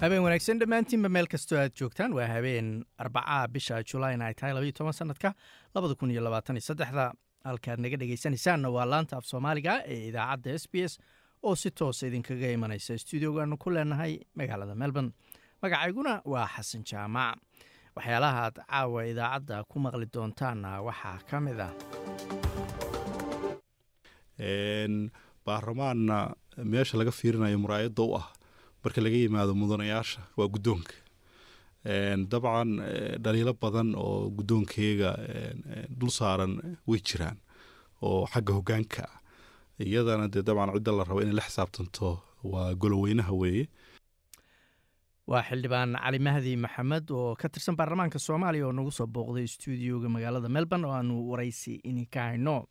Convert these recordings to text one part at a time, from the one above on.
habeen wanaagsan. Dhammaantiinba meel kastoo aad joogtaan waa habeen arbacaa bisha julayn ay tahay labaiyo toban sanadka labada kun iyo labaatan iyo saddexda. Halkaad naga dhegaysanaysaanna waa laanta af soomaaliga ee idaacadda s b s oo si toosa idinkaga imanaysa. Stuudiogaanu ku leenahay magaalada melbourne. Magacayguna waa xasan jaamac. Waxyaalaha aad caawa idaacadda ku maqli doontaanna waxaa ka mid ah. Baarlamaanna meesha laga fiirinayo muraayadda u ah marka laga yimaado mudanayaasha waa guddoonka. Dabcan dhaliilo badan oo guddoonkeyga dul saaran way jiraan oo xagga hogaanka ah. Iyadana dee dabcan cidda la rabo inay la xisaabtanto waa goloweynaha weeye. Waa xildhibaan cali mahdi maxamed oo ka tirsan baarlamaanka soomaaliya oo nagu soo booqday stuudioga magaalada melbourne oo aanu waraysi idinka hayno.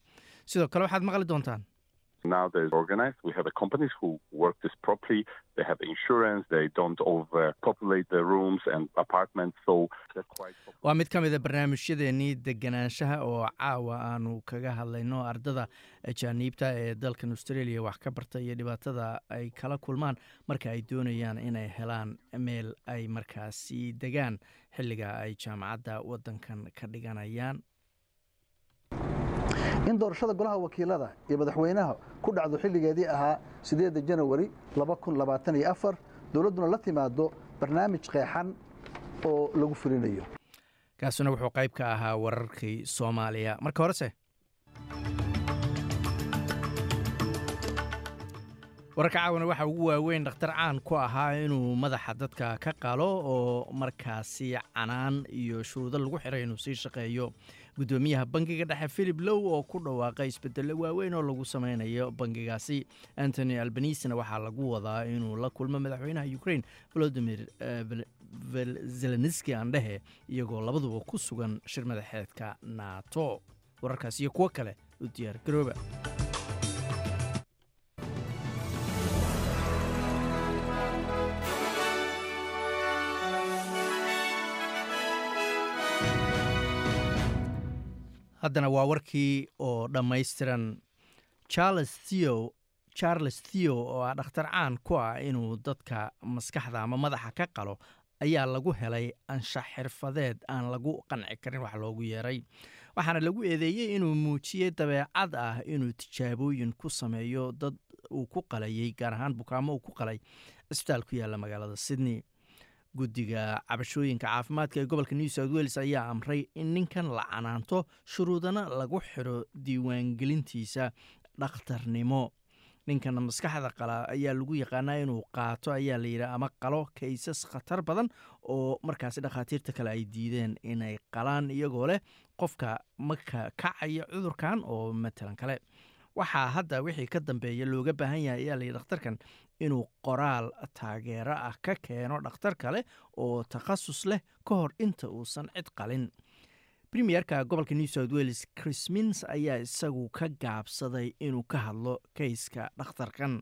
Sidoo kale waxaad maqli doontaan Now they're organized. We have a companies who work this properly. They have insurance. They don't overpopulate the rooms and apartments. So waa mid ka mida barnaamijyadeennii deganaanshaha oo caawa aanu kaga hadlayno ardada ajaaniibta ee dalkan australia wax ka barta iyo dhibaatada ay kala kulmaan marka ay doonayaan inay helaan meel ay markaasi degaan xilliga ay jaamacadda waddankan ka dhiganayaan in doorashada golaha wakiilada iyo madaxweynaha ku dhacdo xilligeedii ahaa sideeda janawari dowladduna la timaado barnaamij qeexan oo lagu fulinayo. Kaasuna wuxuu qayb ka ahaa wararkii soomaaliya. Marka horese wararka caawana waxaa ugu waaweyn dhakhtar caan ku ahaa inuu madaxa dadka ka qalo oo markaasi canaan iyo shuruudo lagu xiray inuu sii shaqeeyo guddoomiyaha bangiga dhexe philip low oo ku dhawaaqay isbedelo waaweyn oo lagu sameynayo bangigaasi. Antony albanisna waxaa lagu wadaa inuu la kulmo madaxweynaha ukrain volodimir zelenski andhehe iyagoo labaduba ku sugan shir madaxeedka nato. Wararkaas iyo kuwo kale u diyaar haddana waa warkii oo dhammaystiran. Charles theo charles theo oo ah dhakhtar caan ku ah inuu dadka maskaxda ama madaxa ka qalo ayaa lagu helay anshax xirfadeed aan lagu qanci karin wax loogu yeeray. Waxaana lagu eedeeyey inuu muujiyey dabeecad ah inuu tijaabooyin ku sameeyo dad uu ku qalayey gaar ahaan bukaamo uu ku qalay. Cisbitaal ku yaalla magaalada sydney guddiga cabashooyinka caafimaadka ee gobolka new south wales ayaa amray in ninkan la canaanto shuruudana lagu xiro diiwaangelintiisa dhakhtarnimo. Ninkan maskaxda qala ayaa lagu yaqaanaa inuu qaato ayaa layidhi ama qalo kaysas khatar badan oo markaasi dhakhaatiirta kale ay diideen inay qalaan iyagoo leh qofka maka kacaya cudurkan oo matalan kale. Waxaa hadda wixii ka dambeeya looga baahan yahay ayaa layidhi dhakhtarkan inuu qoraal taageero ah ka keeno dhakhtar kale oo takhasus leh ka hor inta uusan cid qalin. Premierka gobolka new south wales chris mins ayaa isagu ka gaabsaday inuu ka hadlo kayska dhakhtarkan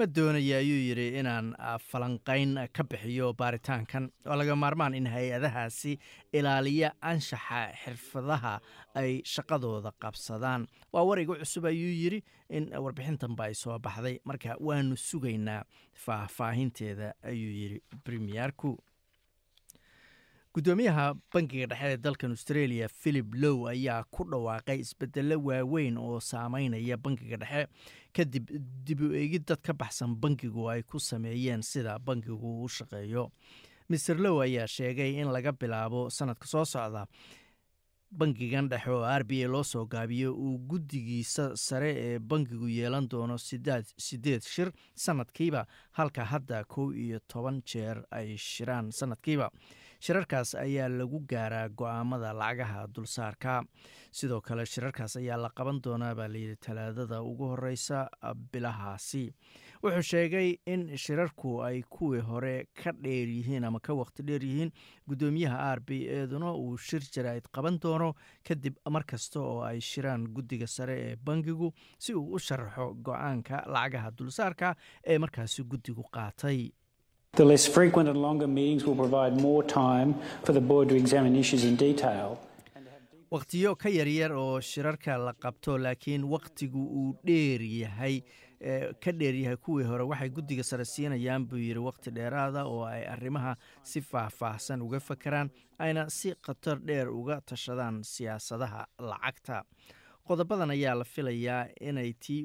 Ma doonaya ayuu yidhi inaan falanqayn ka bixiyo baaritaankan? Oo laga maarmaan in hay'adahaasi ilaaliya anshaxa xirfadaha ay shaqadooda qabsadaan. Waa war igu cusub ayuu yidhi in warbixintanba ay soo baxday. Marka waanu sugaynaa faahfaahinteeda ayuu yidhi premiyerku guddoomiyaha bangiga dhexe ee dalkan australia philip low ayaa ku dhawaaqay isbedelo waaweyn oo saameynaya bangiga dhexe kadib dib u eegid dad ka baxsan bangigu ay ku sameeyeen sida bangigu u shaqeeyo. Maer low ayaa sheegay in laga bilaabo sanadka soo socda bangigan dhexe oo r b a loo soo gaabiyo uu guddigiisa sare ee bangigu yeelan doono sideed shir sanadkiiba halka hadda kow iyo toban jeer ay shiraan sanadkiiba. Shirarkaas ayaa lagu gaaraa go'aamada lacagaha dulsaarka. Sidoo kale shirarkaas ayaa la qaban doonaa baa layidhi talaadada ugu horeysa bilahaasi wuxuu sheegay in shirarku ay kuwii hore ka dheer yihiin ama ka waqti dheer yihiin. Guddoomiyaha r b eeduna uu shir jaraa'id qaban doono kadib mar kasta oo ay shiraan guddiga sare ee bangigu si uu u sharaxo go'aanka lacagaha dulsaarka ee markaasi guddigu qaatay. Wakhtiyo ka yaryar oo shirarka la qabto laakiin wakhtigu uu dheer yahay ka dheer yahay kuwii hore waxay guddiga sare siinayaan buu yidhi wakhti dheeraada oo ay arrimaha si faahfaahsan uga fakeraan ayna si khatar dheer uga tashadaan siyaasadaha lacagta. Qodobadan ayaa la filayaa inay tii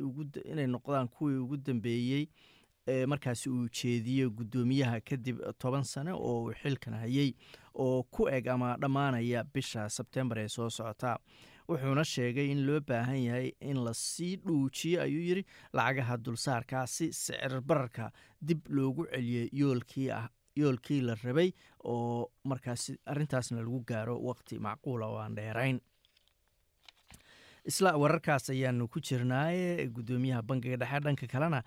inay noqdaan kuwii ugu dambeeyey markaasi uu jeediyo guddoomiyaha kadib toban sane oo uu xilkan hayay oo ku eg ama dhammaanaya bisha sebtembar ee soo socota wuxuuna sheegay in loo baahan yahay in la sii dhuujiyo ayuu yidhi lacagaha dulsaarka si sicir bararka dib loogu celiyo yoolkii ah yoolkii la rabay oo markaasi arrintaasna lagu gaaro waqti macquula oo aan dheerayn. Isla wararkaas ayaanu ku jirnaaye guddoomiyaha bangiga dhexe. Dhanka kalena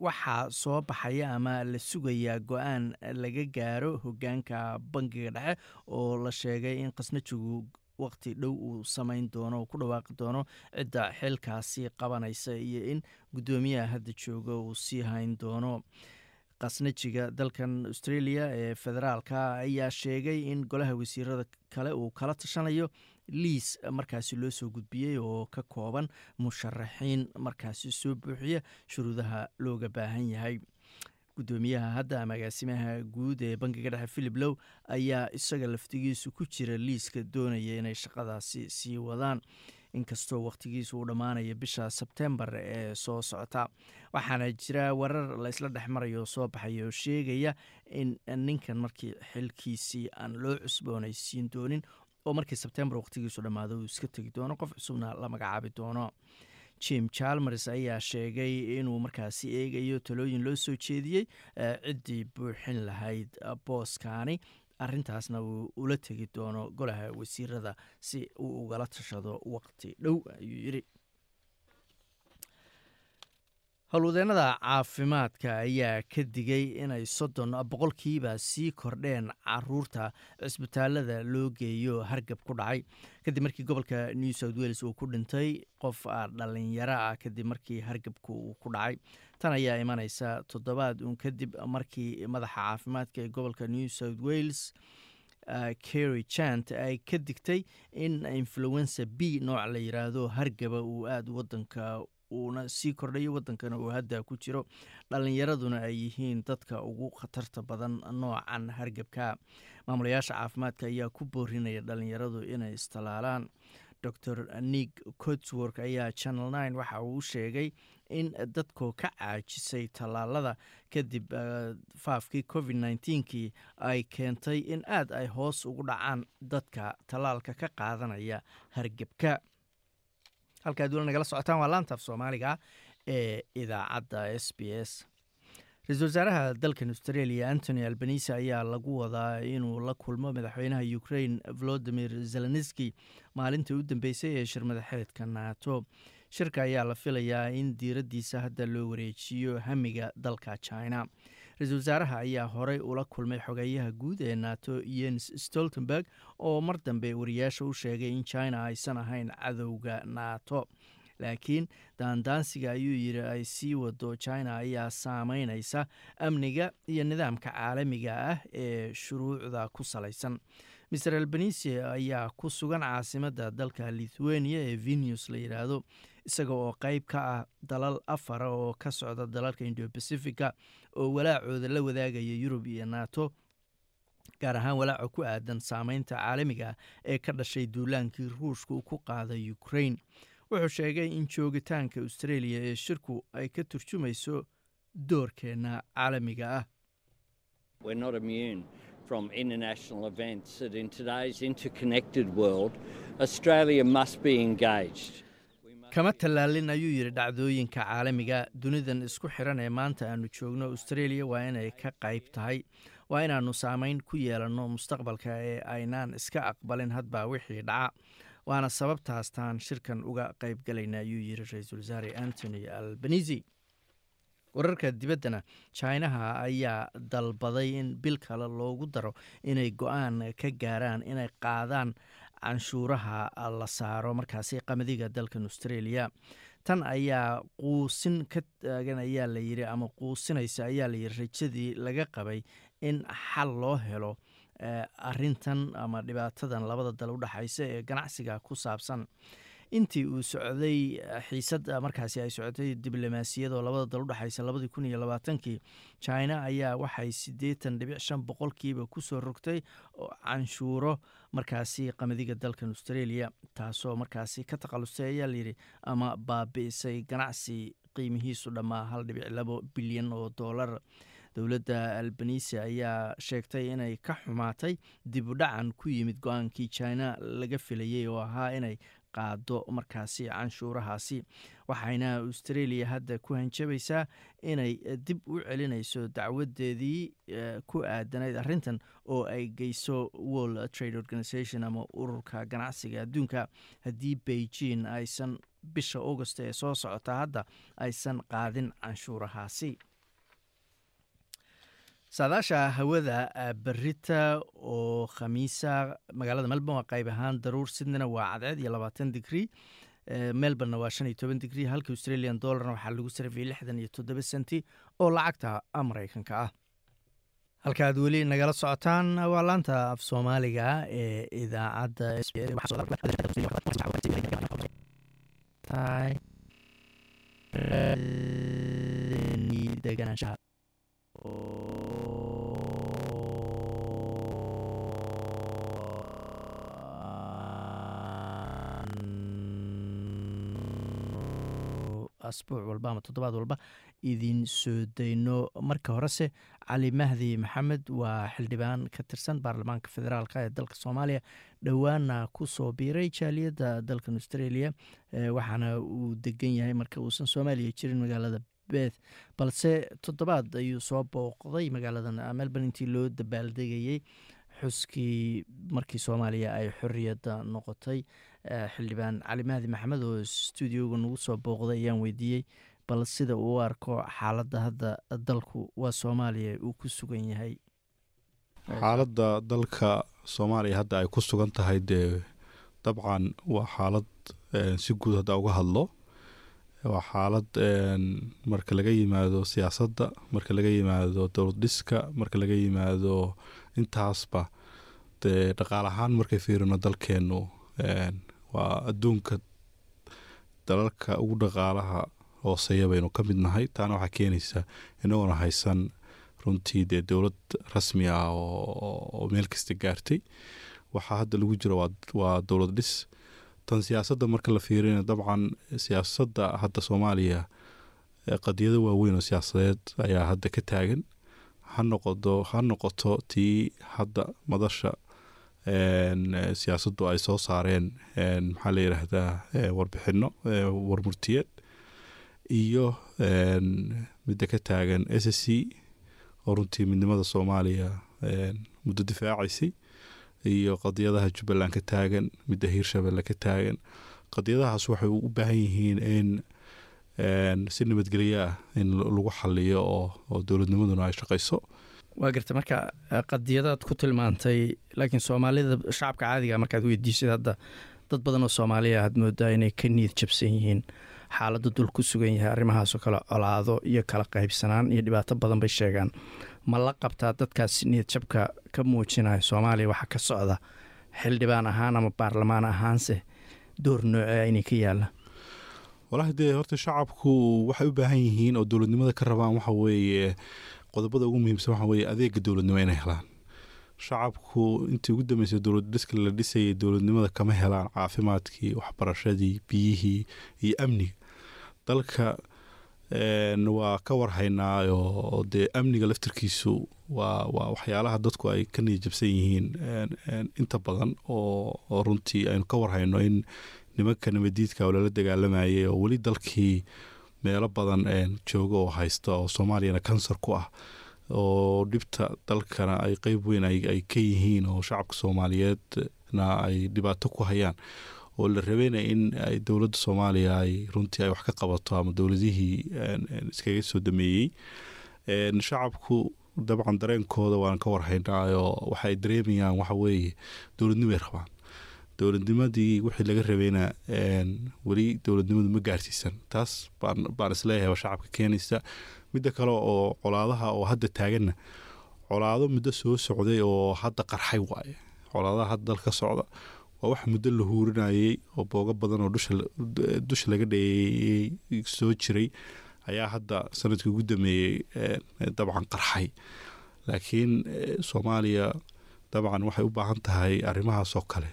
waxaa soo baxaya ama la sugayaa go'aan laga gaaro hogaanka bangiga dhexe oo la sheegay in khasnajigu waqti dhow uu samayn doono oo ku dhawaaqi doono cidda xilkaasi qabanaysa iyo in guddoomiyaha hadda jooga uu sii hayn doono. Khasnajiga dalkan australia ee federaalka ayaa sheegay in golaha wasiirada kale uu kala tashanayo liis markaasi loo soo gudbiyey oo ka kooban musharaxiin markaasi soo buuxiya shuruudaha looga baahan yahay guddoomiyaha hadda agaasimaha guud ee bangiga dhexe philip low ayaa isaga laftigiisu ku jira liiska doonaya inay shaqadaasi sii wadaan inkastoo wakhtigiisu uu dhammaanaya bisha sebtembar ee soo socota. Waxaana jira warar laysla dhex marayo soo baxaya oo sheegaya in ninkan markii xilkiisii aan loo cusboonaysiin doonin oo markii sebtembar wakhtigiisu dhammaado uu iska tegi doono qof cusubna la magacaabi doono jim chalmers ayaa sheegay inuu markaasi eegayo talooyin loo soo jeediyey ciddii buuxin lahayd booskaani. Arintaasna uu ula tegi doono golaha wasiirada si uu ugala tashado waqti dhow ayuu yidhi howlwadeenada caafimaadka ayaa ka digay inay soddon boqolkiiba sii kordheen carruurta cisbitaalada loo geeyo hargab ku dhacay. Kadib markii gobolka new south wales uu ku dhintay qof dhalinyaro ah kadib markii hargabku uu ku dhacay. Tan ayaa imaneysa toddobaad uun kadib markii madaxa caafimaadka ee gobolka new south wales kerry jant ay ka digtay in influenza b nooc la yiraahdo hargaba uu aada wadanka uuna sii kordhayo wadankana uu hadda ku jiro. Dhalinyaraduna ay yihiin dadka ugu khatarta badan noocan hargebka maamulayaasha caafimaadka ayaa ku boorinaya dhalinyaradu inay istalaalaan dor nig cotswork ayaa channel nine waxa uu sheegay in dadkoo ka caajisay tallaalada kadib faafkii covid nneteen-kii ay keentay in aad ay hoos ugu dhacaan dadka tallaalka ka qaadanaya hargebka halkaad weli nagala socotaan waa laantaaf soomaaliga ee idaacadda s b s. Ra'iisul wasaaraha dalkan australia antony albanise ayaa lagu wadaa inuu la kulmo madaxweynaha ukraine volodimir zelenski maalintii u dambeysay ee shir madaxeedka nato. Shirka ayaa la filayaa in diiraddiisa hadda loo wareejiyo hamiga dalka china ra'iisul wasaaraha ayaa horey ula kulmay xogeeyaha guud ee nato yens stoltenberg oo mar dambe wariyaasha u sheegay in china aysan ahayn cadowga nato. Laakiin daandaansiga ayuu yidhi ay sii wado china ayaa saameynaysa amniga iyo nidaamka caalamiga ah ee shuruucda ku salaysan. Maer albanise ayaa ku sugan caasimadda dalka lithuania ee venus la yidhaahdo isaga oo qeyb ka ah dalal afara oo ka socda dalalka indobacifica oo walaacooda la wadaagaya yurub iyo nato gaar ahaan walaaca ku aadan saameynta caalamiga ah ee ka dhashay duulaankii ruushka uu ku qaaday ukraine wuxuu sheegay in joogitaanka australia ee shirku ay ka turjumayso doorkeena caalamiga ah from. Kama tallaalin ayuu yidhi dhacdooyinka caalamiga dunidan isku xiran ee maanta aanu joogno australia waa inay ka qayb tahay waa inaannu saameyn ku yeelanno mustaqbalka ee aynaan iska aqbalin hadba wixii dhaca. Waana sababtaas taan shirkan uga qayb galayna ayuu yidhi ra'iisul wasaare antony albanisi wararka dibaddana jinaha ayaa dalbaday in bil kale loogu daro inay go'aan ka gaaraan inay qaadaan canshuuraha la saaro markaasi qamadiga dalkan australia. Tan ayaa quusin ka taagan ayaa la yiri ama quusinaysa ayaa la yiri rajadii laga qabay in xal loo helo arintan ama dhibaatadan labada dal u dhexaysa ee ganacsiga ku saabsan intii uu socday xiisad markaasi ay socotay diblomaasiyadoo labada dal udhexaysa labadii kun iyo labaatankii china ayaa waxay siddeetan dhibic shan boqolkiiba ku soo rogtay canshuuro markaasi qamadiga dalkan australia taasoo markaasi ka takhalustay ayaa layidhi ama baabi'isay ganacsi qiimihiisu dhammaa hal dhibic labo bilyan oo doolar dowladda albanisi ayaa sheegtay inay ka xumaatay dib u dhacan ku yimid go'aankii china laga filayay oo ahaa inay qaado markaasi canshuurahaasi. Waxayna australia hadda ku hanjabaysaa inay dib u celinayso dacwadeedii ku aadanayd arintan oo ay geyso world trade organization ama ururka ganacsiga adduunka. Haddii beijing aysan bisha august ee soo socota hadda aysan qaadin canshuurahaasi saadaasha hawada berita oo khamiisa magaalada melbourne waa qayb ahaan daruur sydneyna waa cadceed iyo labaatan digrie melbourne waa shan iyo toban digrie halka australian dollarna waxaa lagu sarafiyey lixdan iyo toddoba senti oo lacagta maraykanka ah halkaaad weli nagala socotaan waa laanta af soomaaliga ee idaacadda deganaanshaha asbuuc walba ama toddobaad walba idin soo dayno. Marka horese cali mahdi maxamed waa xildhibaan ka tirsan baarlamaanka federaalk ee dalka soomaaliya. Dhowaana ku soo biiray jaaliyadda dalkan australia waxaana uu degan yahay marka uusan soomaaliya jirin magaalada beth balse toddobaad ayuu soo booqday magaaladan melbourne intii loo dabaaldegayey xuskii markii soomaaliya ay xoriyadda noqotay xildhibaan cali mahdi maxamed oo stuudioga nagu soo booqday ayaan weydiiyey. Bal sida uu arko xaaladda hadda dalku waa soomaaliya uu ku sugan yahay. Xaaladda dalka soomaaliya hadda ay ku sugan tahay dee dabcan waa xaalad si guud hadda uga hadlo. Waa xaalad marka laga yimaado siyaasadda marka laga yimaado dowlad dhiska marka laga yimaado intaasba dee dhaqaal ahaan markay fiirino dalkeennu waa adduunka dalalka ugu dhaqaalaha hooseeya baynu ka mid nahay. Taana waxaa keenaysa inagoona haysan runtii dee dowlad rasmi ah oo meel kasta gaartay. Waxaa hadda lagu jiro waa dowlad dhis. Tan siyaasadda marka la fiirina dabcan siyaasadda hadda soomaaliya qadiyado waaweyn oo siyaasadeed ayaa hadda ka taagan. Ha noqodo ha noqoto tii hadda madasha siyaasaddu ay soo saareen maxaa la yidhaahdaa warbixino warmurtiyeed iyo midda ka taagan s c oo runtii midnimada soomaaliya muddo difaacaysay iyo qadiyadaha jubbaland ka taagan midda hiirshabelle ka taagan. Qadiyadahaas waxay u baahan yihiin in si nabadgelyo ah in lagu xaliyo oo dowladnimaduna ay shaqayso waa garta marka qadiyadaad ku tilmaantay laakiin soomaalida shacabka caadiga markaad weydiisad hadda dad badan oo soomaaliya aad moodaa inay ka niyad jabsan yihiin xaaladda dul ku sugan yahay arrimahaasoo kale colaado iyo kala qaybsanaan iyo dhibaato badan bay sheegaan. Ma la qabtaa dadkaas niyad jabka ka muujinaya soomaaliya waxaa ka socda? Xildhibaan ahaan ama baarlamaan ahaanse door noocea inay ka yaalla. Walahi dee horta shacabku waxay u baahan yihiin oo dowladnimada ka rabaan waxa weeye qodobada ugu muhiimsan waxa weeye adeega dowladnimo inay helaan. Shacabku intii ugu dambeysay dowlad dhiska la dhisayay dowladnimada kama helaan caafimaadkii waxbarashadii biyihii iyo amniga. Dalka waa ka warhaynaa oo dee amniga laftarkiisu waa waa waxyaalaha dadku ay ka niyajabsan yihiin inta badan oo runtii aynu ka warhayno in nimanka nabadiidka oo lala dagaalamayay oo weli dalkii meelo badan jooga oo haysta oo soomaaliyana kansar ku ah oo dhibta dalkana ay qeyb weyn ay ka yihiin oo shacabka soomaaliyeedna ay dhibaato ku hayaan. Oo la rabeyna in dowladda soomaaliya ay runtii ay wax ka qabato ama dowladihii iskaga soo dameeyey. Shacabku dabcan dareenkooda waan ka warhaynaayo waxay dareemayaan waxa weeye dowladnimay rabaan dowladnimadii wixii laga rabayna weli dowladnimadu ma gaarsiisan. Taas baan is leeyahay shacabka keenaysa. Midda kale oo colaadaha oo hadda taaganna colaado muddo soo socday oo hadda qarxay waaye. Colaadaha hadda dalka socda waa wax muddo la huurinayay oo boogo badan oo dusha laga dheeeyey soo jiray ayaa hadda sannadkii ugu dameeyey dabcan qarxay. Laakiin soomaaliya dabcan waxay u baahan tahay arrimahaas kale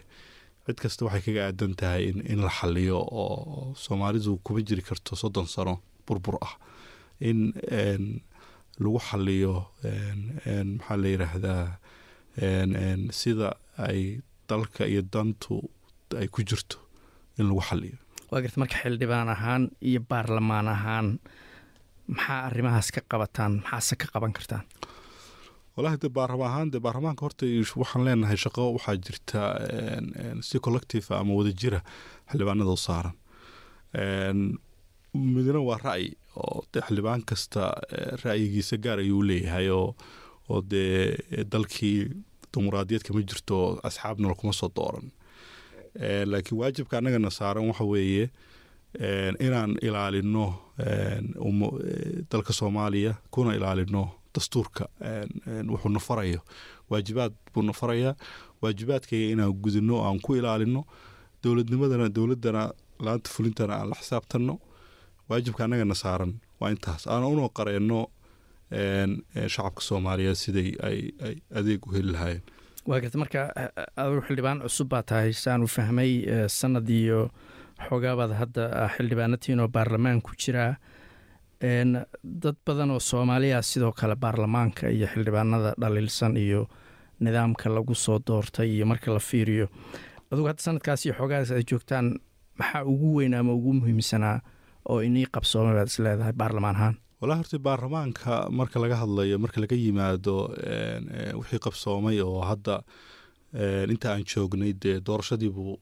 cid kasta waxay kaga aadan tahay in la xaliyo oo soomaalidu kuma jiri karto soddon sano burbur ah. In lagu xaliyo maxaa la yidhaahdaa sida ay dalka iyo dantu ay ku jirto in lagu xaliyo waa garta marka xildhibaan ahaan iyo baarlamaan ahaan maxaa arrimahaas ka qabataan maxaase ka qaban kartaan walahi de baarlama ahaan de baarlamaanka horta waxaan leenahay shaqo waxaa jirta si collective ama wadajira xildhibaanada u saaran. Midna waa ra'yi oo de xildhibaan kasta ra'yigiisa gaar ayuu leeyahay oo oo dee dalkii dimuqraadiyad kama jirto asxaabnala kuma soo dooran. Laakiin waajibka annagana saaran waxa weeye inaan ilaalino dalka soomaaliya kuna ilaalino dastuurka wuxuu na farayo. Waajibaad buu na farayaa waajibaadkayga inaan gudino aan ku ilaalino dowladnimadana dowladana laanta fulintana aan la xisaabtanno waajibka annagana saaran. Waa intaas. Aan una qareenno shacabka soomaaliyeed siday ay adeeg u heli lahaayeen. Waa garta marka adigu xildhibaan cusub baa tahay. Saan u fahmay sanad iyo xogaabaad hadda xildhibaanatiin oo baarlamaan ku jiraa dad badan oo soomaaliya sidoo kale baarlamaanka iyo xildhibaanada dhaliilsan iyo nidaamka lagu soo doortay iyo marka la fiiriyo. Adugu hadda sanadkaas iyo xoogaadaas ay joogtaan maxaa ugu weyn ama ugu muhiimsanaa oo inii qabsoomay baad is baarlamaan ahaan? Walaa horta baarlamaanka marka laga hadlayo marka laga yimaado wixii qabsoomay oo hadda inta aan joognay dee doorashadiibuu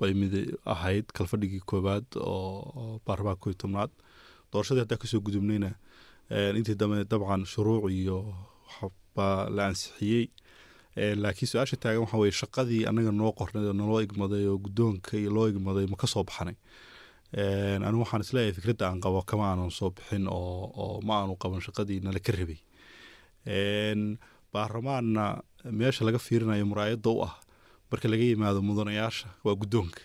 bay mid ahayd kalfadhigii koowaad oo baarlamaanka koiy tobnaad doorashadii haddaa ka soo gudubnayna intii dambe dabcan shuruuc iyo waxbaa la ansixiyey. Laakiin su'aasha taagan waxa weye shaqadii annaga noo qornay oo naloo igmaday oo guddoonka iyo loo igmaday ma ka soo baxnay. Anigu waxaan is leeyahay fikradda aan qabo kama aanan soo bixin oo oo ma aanu qaban shaqadii nala ka rabay. Baarlamaanna meesha laga fiirinayo muraayadda u ah marka laga yimaado mudanayaasha waa guddoonka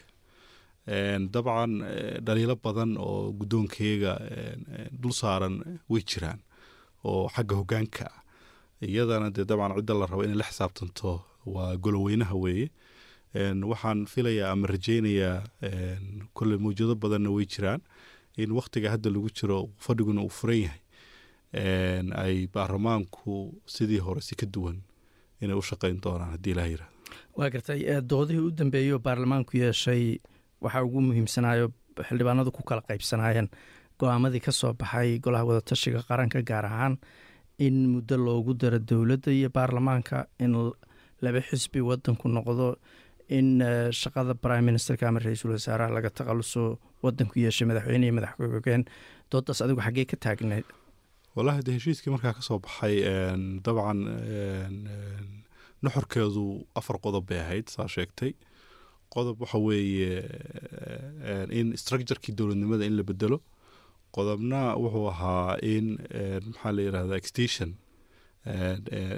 dabcan dhaliilo badan oo guddoonkeyga dul saaran way jiraan oo xagga hoggaanka ah. Iyadana dee dabcan cidda la rabo inay la xisaabtanto waa goloweynaha weeye. Waxaan filayaa ama rajeynayaa kolley mawjado badanna way jiraan in wakhtiga hadda lagu jiro fadhiguna uu furan yahay. Ay baarlamaanku sidii hore si ka duwan inay u shaqeyn doonaan haddii ilaha yiraahdo waa gartay doodihii u dambeeyey oo baarlamaanku yeeshay waxaa ugu muhiimsanaayo xildhibaanadu ku kala qaybsanaayeen. Go'aamadii ka soo baxay golaha wadatashiga qaranka gaar ahaan in muddo loogu daro dowladda iyo baarlamaanka in laba xisbi wadanku noqdo in shaqada prime ministerka ama ra'iisul wasaaraha laga takhaluso wadanku yeeshay madaxweyne iyo madax ku-xigeen doodaas adigu xaggee ka taagneyd wallahi de heshiiskii markaa ka soo baxay dabcan nuxurkeedu afar qodob bay ahayd saa sheegtay qodob waxa weeye in structurekii dowladnimada in la bedelo. Qodobna wuxuu ahaa in maxaa la yirahda extension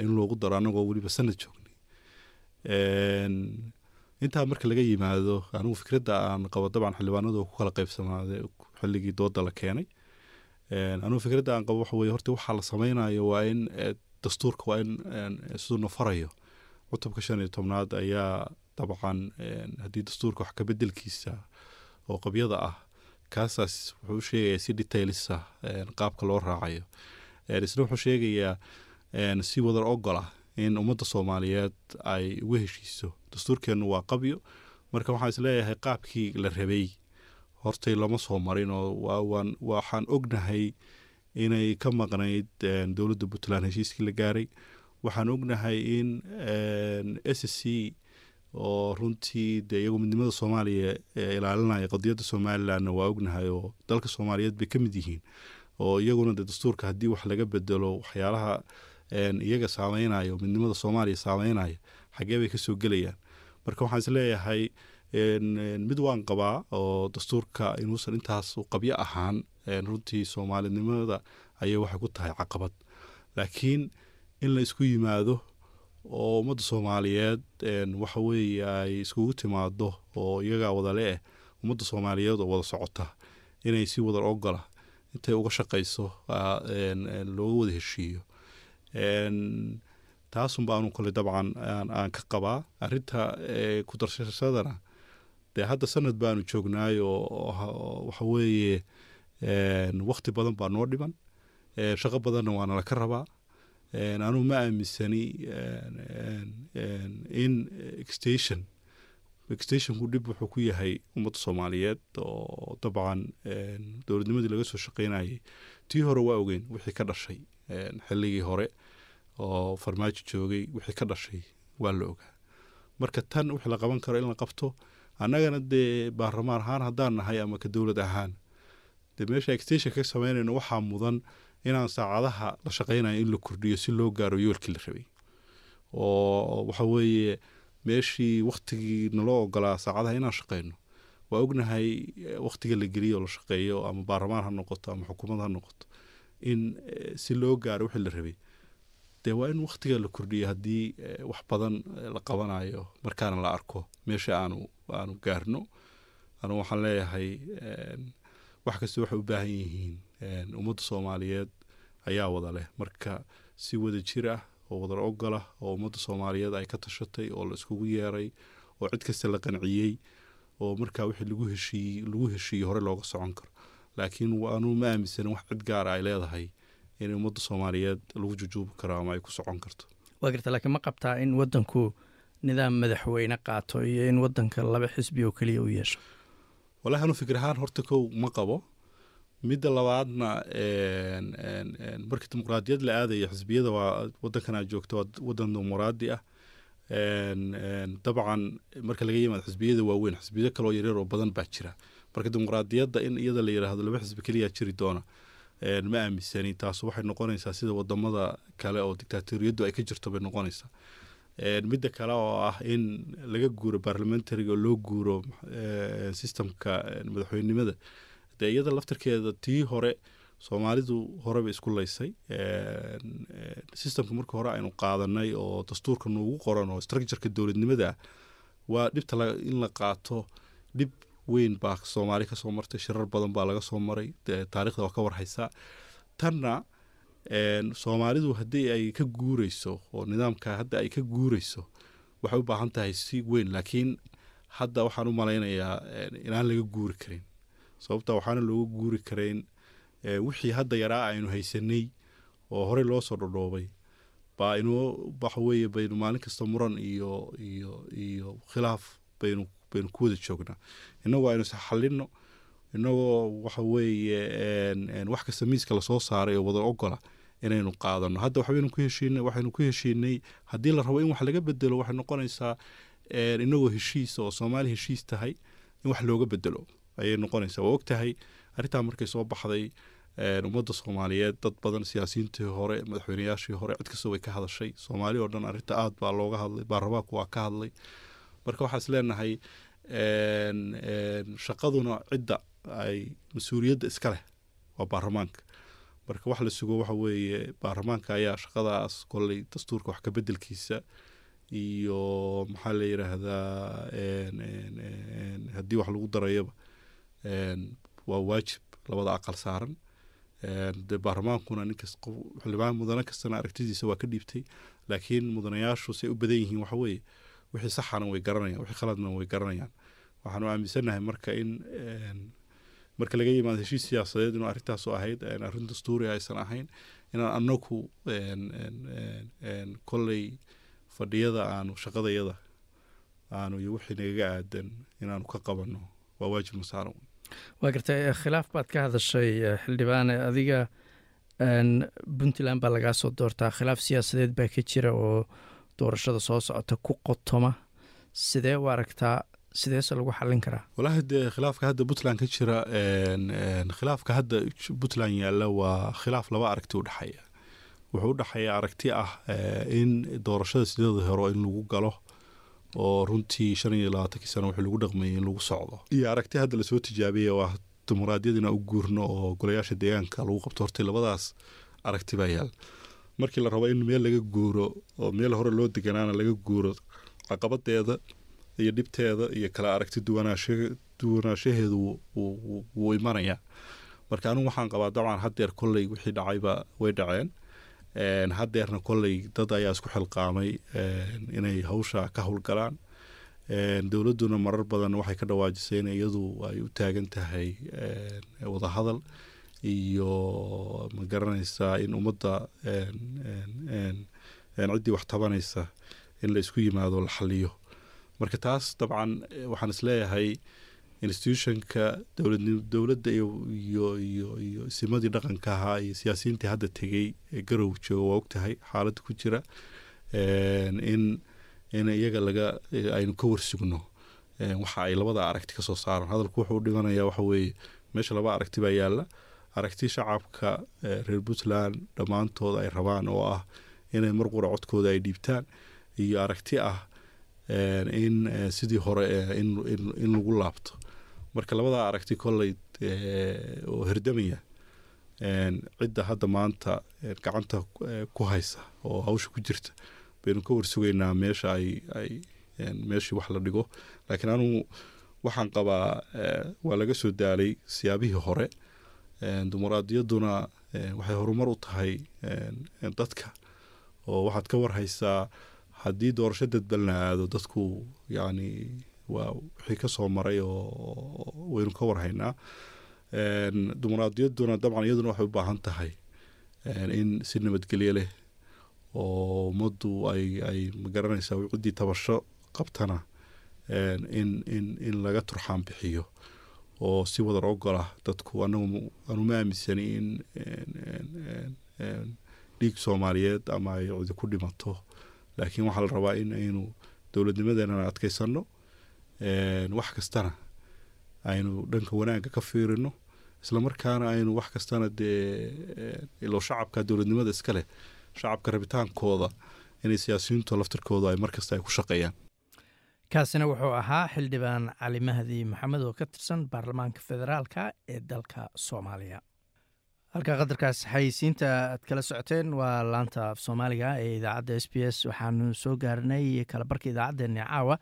in loogu daro anagoo weliba sanad joognay intaa marka laga yimaado anigu fikradda aan qabo dabcan xildhibaanadu ku kala qaybsamaaday xilligii dooda la keenay. Anigu fikradda aan qabo waxa horta waxaa la sameynayo waa in dastuurka waa in siduu na farayo. Cutubka shan iyo tobnaad ayaa dabcan haddii dastuurka wax kabedelkiisa oo qabyada ah kaasaas wuxuu u si detailisa qaabka loo raacayo isna wuxuu sheegayaa si wadar ogol ah in ummadda soomaaliyeed ay uga heshiiso dastuurkeennu waa qabyo marka waxaan is leeyahay qaabkii la rabay hortay lama soo marin oo waxaan ognahay inay ka maqnayd dowladda puntland heshiiskii la gaaray waxaan ognahay in s c oo runtii dee iyagoo midnimada soomaaliya ilaalinaya qadiyadda somalilandna waa ognahay oo dalka soomaaliyeed bay ka mid yihiin oo iyaguna de dastuurka haddii wax laga bedelo waxyaalaha iyaga saameynaya midnimada soomaaliya saameynaya xaggee bay ka soo gelayaan. Marka waxaan is leeyahay mid waan qabaa oo dastuurka inuusan intaas qabyo ahaan runtii soomaalinimada ayay waxay ku tahay caqabad. Laakiin in la isku yimaado oo ummadda soomaaliyeed waxa weeye ay iskugu timaado oo iyagaa wadale eh ummadda soomaaliyeed oo wada socota inay si wadar ogola intay uga shaqayso looga wada heshiiyo. Taasun baanu kole dabcan aan ka qabaa. Arinta ku darsasadana dee hadda sanad baanu joognaay oo waxa weeye wakti badan baa noo dhiman shaqo badanna waa nala ka rabaa anuu ma aaminsani in extation extationku dhib wuxuu ku yahay ummadda soomaaliyeed oo dabcan dowladnimadii laga soo shaqeynayay tii hore waa ogeyn wixii ka dhashay xilligii hore oo farmaajo joogay wixii ka dhashay waa la ogaa marka tan wixii la qaban karo in la qabto annagana dee baarlamaan ahaan haddaan nahay ama ka dowlad ahaan dee meesha extension ka sameynayno waxaa mudan inaan saacadaha la shaqeynayo in la kordhiyo si loo gaaro yoolkii la rabay. Oo waxa weeye meeshii waktigii naloo ogolaa saacadaha inaan shaqeyno waa ognahay waktiga la geliyo la shaqeeyo ama baarlamaan ha noqoto ama xukuumad ha noqoto in si loo gaaro wixii la rabay. Dee waa in waktiga la kordhiyo haddii wax badan la qabanayo markaana la arko meesha aanu aanu gaarno. Anu waxaan leeyahay wax kasta waxay u baahan yihiin ummadda soomaaliyeed ayaa wada leh. Marka si wada jir ah oo wadar ogolah oo ummadda soomaaliyeed ay ka tashatay oo la iskugu yeeray oo cid kasta la qanciyey oo markaa wixii lagu heshiiyey lagu heshiiyey hore looga socon karo. Laakiin anuu ma aaminsanin wax cid gaara ay leedahay in ummadda soomaaliyeed lagu jujuubi karo ama ay ku socon karto. Waa garta laakiin ma qabtaa in wadanku nidaam madaxweyne qaato iyo in wadanka laba xisbi oo keliya u yeesho? Wallahi anu fikir ahaan horta kow ma qabo midda labaadna markii dimuqraadiyad la aadaya xisbiyada waa wadankan aad joogto waa wadan dimuqraadi ah. Dabcan marka laga yimaado xisbiyada waaweyn xisbiyo kaloo yaryar oo badan baa jira. Marka dimuqraadiyadda in iyada la yidhaahdo laba xisbi keliya jiri doona ma aaminsani taas waxay noqonaysaa sida waddamada kale oo dictaatoriyaddu ay ka jirto bay noqonaysaa. Midda kale oo ah in laga guuro barlamentariga oo loo guuro systemka madaxweynenimada dee iyada laftarkeeda tii hore soomaalidu horeba isku laysay. Systemka marka hore aynu qaadanay oo dastuurka noogu qoran oo structureka dowladnimada ah waa dhibta in la qaato dhib weyn baa soomaali ka soo martay shirar badan baa laga soo maray taarikhda waa ka warhaysaa tanna soomaalidu haddii ay ka guureyso oo nidaamka hadda ay ka guureyso waxay u baahan tahay si weyn laakiin hadda waxaan u malaynayaa inaan laga guuri karin sababta waxaana looga guuri karayn wixii hadda yaraa aynu haysanay oo horey loo soo dhodhoobay baa inoo waxaweeye baynu maalin kasta muran iyo iyo iyo khilaaf baynu baynu ku wada joognaa. Inagoo aynu isxalino inagoo waxa weeye wax kasta miiska la soo saaray oo wada ogola inaynu qaadano hadda waxbaynu ku heshiinay waxaynu ku heshiinay haddii la rabo in wax laga bedelo waxay noqonaysaa inagoo heshiis oo soomaali heshiis tahay in wax looga bedelo ayay noqonaysaa. Waa og tahay arrintaa markay soo baxday ummadda soomaaliyeed dad badan siyaasiyiintii hore madaxweyneyaashii hore cid kasta way ka hadashay. Soomaali oo dhan arrinta aad baa looga hadlay baarlamaanku waa ka hadlay. Marka waxaa leenahay shaqaduna cidda ay mas'uuliyadda iska leh waa baarlamaanka. Marka wax la sugo waxa weeye baarlamaanka ayaa shaqadaas kolley dastuurka wax ka bedelkiisa iyo maxaa la yidhaahdaa haddii wax lagu darayaba waa waajib labada aqal saaran. De baarlamaankuna ninkas mudane kastana aragtidiisa waa ka dhiibtay. Laakiin mudanayaashu say u badan yihiin waxa weeye wixii saxana way garanayaan wixii khaladna way garanayaan. Waxaanu aaminsannahay marka in marka laga yimaado heshiis siyaasadeed inuu arrintaasu ahayd arrin dastuuri aysan ahayn inaan anagu kolley fadhiyada aanu shaqadayada aanu iyo wixii nagaga aadan inaanu ka qabanno waa waajib masaaran waa gartay khilaaf baad ka hadashay xildhibaane adiga puntland baa lagaa soo doortaa. Khilaaf siyaasadeed baa ka jira oo doorashada soo socota ku qotoma. Sidee u aragtaa sideese lagu xallin karaa? Walaahi dee khilaafka hadda puntland ka jira khilaafka hadda puntland yaalla waa khilaaf laba aragti u dhexeeya wuxuu u dhexeeya aragti ah in doorashada sideeda horo in lagu galo oo runtii shan iyo labaatankii sano wixii lagu dhaqmayay in lagu socdo. Iyo aragti hadda la soo tijaabiyay oo ah dimuqraadiyad inaan u guurno oo golayaasha deegaanka lagu qabto hortay labadaas aragti baa yaal. Markii la rabo in meel laga guuro oo meel hore loo deganaana laga guuro caqabadeeda iyo dhibteeda iyo kala aragti duwanaanshaheedu wuu imanayaa marka anigu waxaan qabaa dabcan haddeer kolley wixii dhacayba way dhaceen haddeerna kolley dad ayaa isku xilqaamay inay hawsha ka howlgalaan dowladduna marar badan waxay ka dhawaajisay in iyadu ay u taagan tahay wadahadal iyo ma garanaysaa in ummadda ciddii wax tabanaysa in la isku yimaado la xaliyo marka taas dabcan waxaan is leeyahay institutionka dowladda iyo simadii dhaqanka ahaa iyo siyaasiyiintii hadda tegey ee garow jooga waa ogtahay xaaladda ku jira in in iyaga laga aynu ka warsugno waxa ay labada aragti ka soo saaran hadalku wuxuu dhimanayaa waxa weeye meesha laba aragti baa yaalla. Aragti shacabka reer puntland dhammaantood ay rabaan oo ah inay mar qura codkooda ay dhiibtaan iyo aragti ah in sidii hore in lagu laabto marka labadaa aragti kolley oo herdamaya cidda hadda maanta gacanta ku haysa oo hawsha ku jirta baynu ka warsugaynaa meesha ay meeshii wax la dhigo. Laakiin anugu waxaan qabaa waa laga soo daalay siyaabihii hore dimuqraadiyadduna waxay horumar u tahay dadka oo waxaad ka warhaysaa haddii doorasho dadbal la aado dadku yacni wixii ka soo maray oo waynu ka warhaynaa dimuqraadiyadduna dabcan iyaduna waxay u baahan tahay in si nabadgelyo leh oo ummaddu ay ay ma garanaysaa ciddii tabasho qabtana in in in laga turxaan bixiyo oo si wadar ogolah dadku anagu anuma aaminsani in dhiig soomaaliyeed ama ay cidi ku dhimato. Laakiin waxaa la rabaa in aynu dowladnimadeenana adkaysanno wax kastana aynu dhanka wanaagga ka fiirino islamarkaana aynu wax kastana dee ilo shacabka dowladnimada iska leh shacabka rabitaankooda inay siyaasiyiintu laftirkooda ay markasta ay ku shaqeeyaan. Kaasina wuxuu ahaa xildhibaan cali mahdi maxamed oo ka tirsan baarlamaanka federaalka ee dalka soomaaliya. Halka qadarkaas xayeysiinta aad kala socoteen waa laanta af soomaaliga ee idaacadda s b s. Waxaanu soo gaarinay kalabarka idaacaddeenni caawa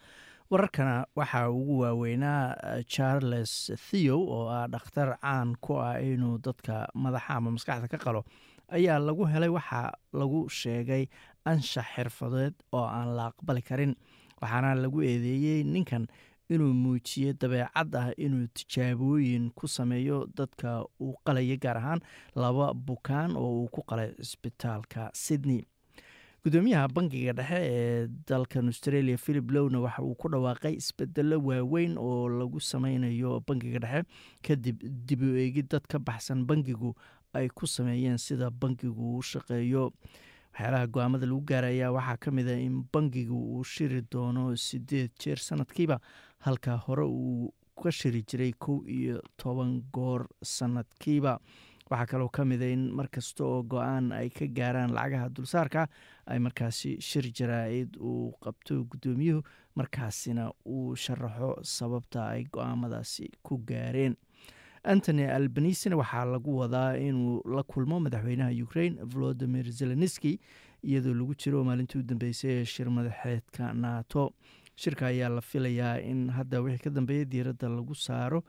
wararkana waxaa ugu waaweynaa charles theo oo ah dhakhtar caan ku ah inuu dadka madaxa ama maskaxda ka qalo ayaa lagu helay waxaa lagu sheegay anshax xirfadeed oo aan la aqbali karin. Waxaana lagu eedeeyey ninkan inuu muujiyo dabeecad ah inuu tijaabooyin ku sameeyo dadka uu qalaya gaar ahaan laba bukaan oo uu ku qalay cisbitaalka sydney gudoomiyaha bankiga dhexe ee dalkan australia philip lowna waxa uu ku dhawaaqay isbedelo waaweyn oo lagu sameynayo bankiga dhexe. Kadib dib u eegid dad ka baxsan bankigu ay ku sameeyeen sida bankigu u shaqeeyo. Waxyaalaha go'aamada lagu gaaraya waxaa ka mid a in bankigu uu shiri doono sideed jeer sanadkiiba halka hore uu ka shiri jiray kow iyo toban goor sanadkiiba waxaa kaloo ka mida in markasta oo go'aan ay ka gaaraan lacagaha dulsaarka ay markaasi shir jaraa-id uu qabto guddoomiyuhu markaasina uu sharaxo sababta ay go'aamadaasi ku gaareen. Antony albanisina waxaa lagu wadaa inuu la kulmo madaxweynaha ukraine volodimir zelenski iyadoo lagu jiro maalintii u dambeysay ee shir madaxeedka nato. Shirka ayaa la filayaa in hadda wixii ka dambeeya diiradda lagu saaro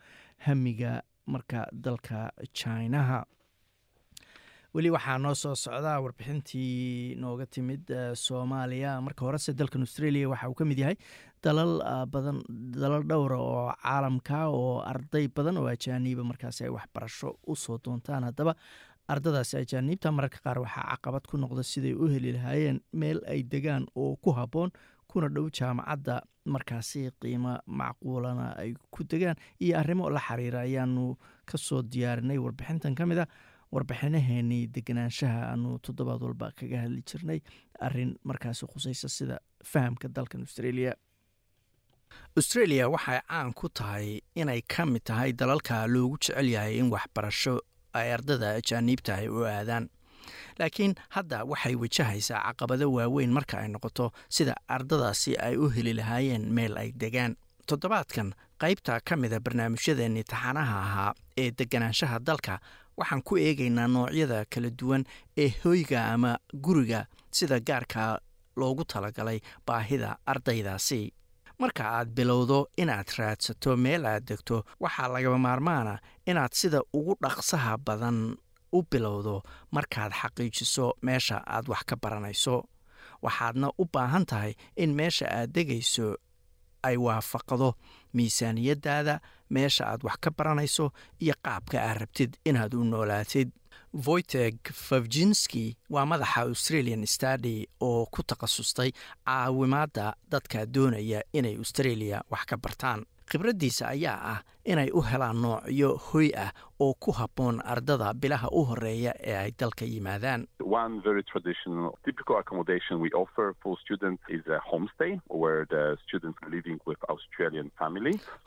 hamiga marka dalka jinaha weli waxaa noo soo socdaa warbixintii nooga timid soomaaliya. Marka horese dalkan australia waxa uu ka mid yahay? Dalal badan dalal dhowra oo caalamka oo arday badan oo ajaaniiba markaasi ay waxbarasho u soo doontaan. Haddaba ardadaasi ajaaniibta mararka qaar waxaa caqabad ku noqda siday u heli lahaayeen meel ay degaan oo ku habboon kuna dhow jaamacadda markaasi qiimo macquulana ay ku degaan. Iyo arrimo la xiriira ayaanu ka soo diyaarinay warbixintan ka mid a warbixinaheenii deganaanshaha aanu toddobaad walba kaga hadli jirnay. Arin markaasi khusaysa sida fahamka dalkan australia. Australia waxay caan ku tahay inay ka mid tahay dalalka loogu jecel yahay in waxbarasho ay ardada ajaaniibta ay u aadaan laakiin hadda waxay wajahaysaa caqabado waaweyn marka ay noqoto sida ardadaasi ay u heli lahaayeen meel ay degaan. Toddobaadkan qaybta ka mida barnaamijyadeennii taxanaha ahaa ee deganaanshaha dalka waxaan ku eegaynaa noocyada kala duwan ee hoyga ama guriga sida gaarka loogu talagalay baahida ardaydaasi. Marka aad bilowdo inaad raadsato meel aad degto waxaa lagaba maarmaana inaad sida ugu dhaqsaha badan u bilowdo markaad xaqiijiso meesha aad wax ka baranayso. Waxaadna u baahan tahay in meesha aad degayso ay waafaqdo miisaaniyadaada meesha aad wax ka baranayso iyo qaabka aad rabtid inaad u noolaatid. Voyteg favjinski waa madaxa australian stady oo ku takhasustay caawimaadda dadka doonaya inay australia wax ka bartaan. Khibraddiisa ayaa ah inay u helaan noocyo hoy ah oo ku habboon ardada bilaha u horreeya ee ay dalka yimaadaan.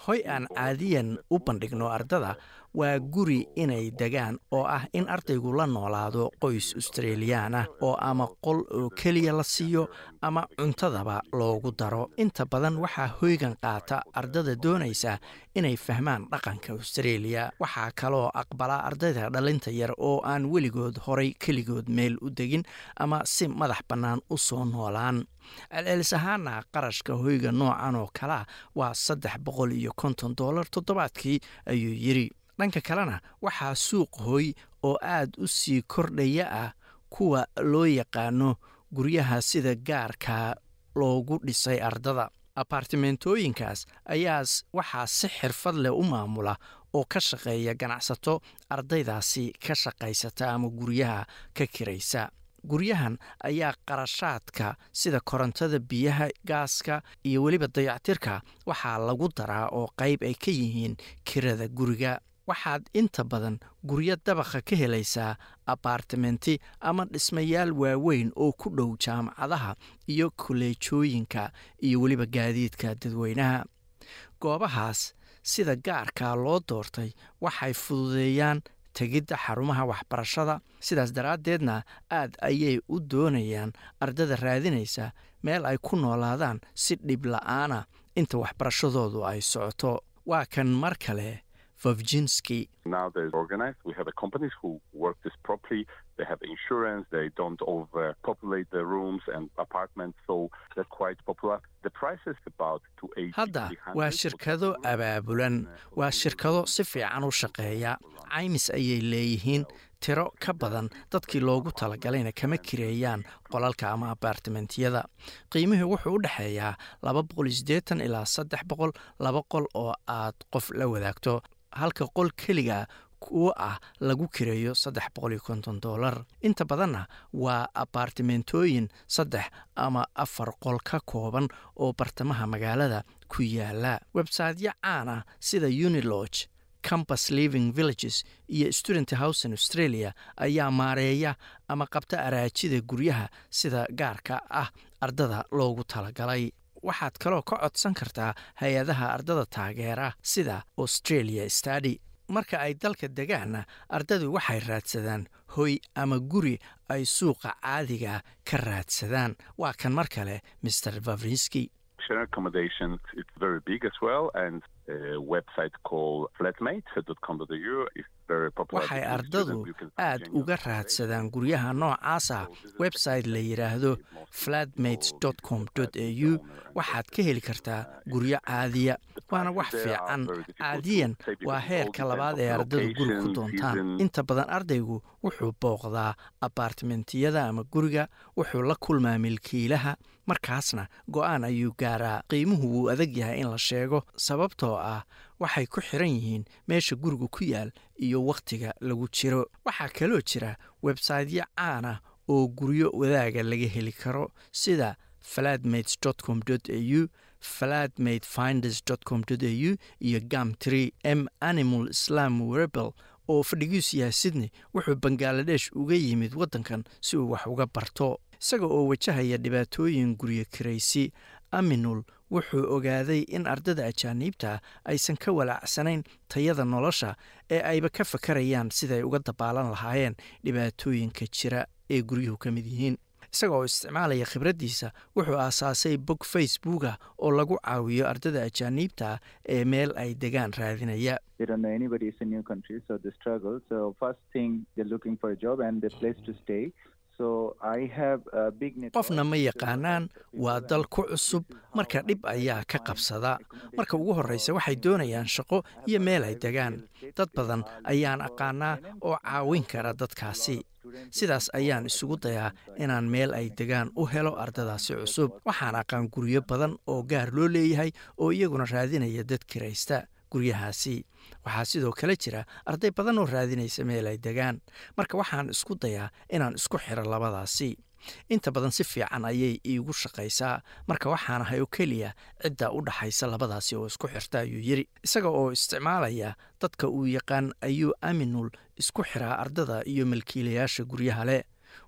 Hoy aan caadiyan u bandhigno ardada waa guri inay degaan oo ah in ardaygu la noolaado qoys australiyaan ah oo ama qol oo keliya la siiyo ama cuntadaba loogu daro. Inta badan waxaa hoygan qaata ardada doonaysa inay fahmaan dhaqanka australia waxaa kaloo aqbala ardayda dhalinta yar oo aan weligood horay keligood meel u degin ama si madax bannaan u soo noolaan. Celcelis ahaana qarashka hoyga noocan oo kalea waa saddex boqol iyo konton dollar toddobaadkii ayuu yidri dhanka kalena waxaa suuq hoy oo aad u sii kordhaya ah kuwa loo yaqaano guryaha sida gaarka loogu dhisay ardada apartimentooyinkaas ayaa waxaa si xirfad leh u maamula oo ka shaqeeya ganacsato ardaydaasi ka shaqaysata ama guryaha ka kiraysa. Guryahan ayaa qarashaadka sida korontada biyaha gaaska iyo weliba dayactirka waxaa lagu daraa oo qayb ay ka yihiin kirada guriga waxaad inta badan guryo dabaqa ka helaysaa abartimenti ama dhismayaal waaweyn oo ku dhow jaamacadaha iyo koleejooyinka iyo weliba gaadiidka dadweynaha. Goobahaas sida gaarka loo doortay waxay fududeeyaan tegidda xarumaha waxbarashada. Sidaas daraaddeedna aad ayay u doonayaan ardada raadinaysa meel ay ku noolaadaan si dhib la'aana inta waxbarashadoodu ay socoto. Waa kan mar kale Vovjinski. Now they're organized. We have companies who work this properly. They have insurance. They don't overpopulate the rooms and apartments, so they're quite popular. The price is about hadda waa shirkado abaabulan waa shirkado si fiican u shaqeeya caymis ayay leeyihiin tiro ka badan dadkii loogu talagalayna kama kireeyaan qolalka ama abartimentiyada qiimihii wuxuu u dhexeeyaa laba boqol iyo siddeetan ilaa saddex boqol laba qol oo aad qof la wadaagto halka qol keliga kuwo ah lagu kireeyo saddex boqol iyo konton dollar. Inta badanna waa abartimentooyin saddex ama afar qol ka kooban oo bartamaha magaalada ku yaalla websaytyo caan ah sida uniloge campus living villages iyo student house in australia ayaa maareeya ama qabta araajida guryaha sida gaarka ah ardada loogu talagalay waxaad kaloo ka codsan kartaa hay'adaha ardada taageera sida australia stady marka ay dalka degaanna ardadu waxay raadsadaan hoy ama guri ay suuqa caadiga ka raadsadaan. Waa kan mar kale mr vavrinski Waxay ardadu aad uga raadsadaan guryaha noocaasa. Website la yidhaahdo flatmates com au waxaad ka heli kartaa guryo caadiya waana wax fiican. caadiyan waa heerka labaad ee ardadu guri ku doontaan. inta badan ardaygu wuxuu booqdaa abartimentiyada ama guriga wuxuu la kulmaa milkiilaha. Markaasna go'aan ayuu gaaraa. Qiimuhu wuu adag yahay in la sheego sababtoo ah waxay ku xiran yihiin meesha guriga ku yaal iyo wakhtiga lagu jiro. Waxaa kaloo jira websaytyo caan ah oo guryo wadaaga laga heli karo sida fladmates com au fladmate finders com au iyo gam tree m animal islam werebel oo fadhigiisu yahay sydney wuxuu bangaladesh uga yimid waddankan si uu wax uga barto isaga oo wajahaya dhibaatooyin guryo kiraysi aminul wuxuu ogaaday in ardada ajaaniibta aysan ka walaacsanayn tayada nolosha ee ayba ka fakarayaan siday uga dabaalan lahaayeen dhibaatooyinka jira ee guryuhu ka mid yihiin. Isaga oo isticmaalaya khibraddiisa wuxuu aasaasay bog facebooka oo lagu caawiyo ardada ajaaniibta ee meel ay degaan raadinaya qofna ma yaqaanaan waa dal ku cusub marka dhib ayaa ka qabsada. marka ugu horreysa waxay doonayaan shaqo iyo meel ay degaan dad badan ayaan aqaanaa oo caawin kara dadkaasi. sidaas ayaan isugu dayaa inaan meel ay degaan u helo ardadaasi cusub. waxaan aqaan guryo badan oo gaar loo leeyahay oo iyaguna raadinaya dad kiraysta guryahaasi waxaa sidoo kale jira arday badan oo raadinaysa meel ay degaan. Marka waxaan isku dayaa inaan isku xiro labadaasi. Inta badan si fiican ayay iigu shaqaysaa. Marka waxaanahay oo keliya cidda u dhaxaysa labadaasi oo isku xirta ayuu yidhi. Isaga oo isticmaalaya dadka uu yaqaan ayuu aminul isku xiraa ardada iyo milkiilayaasha guryaha leh.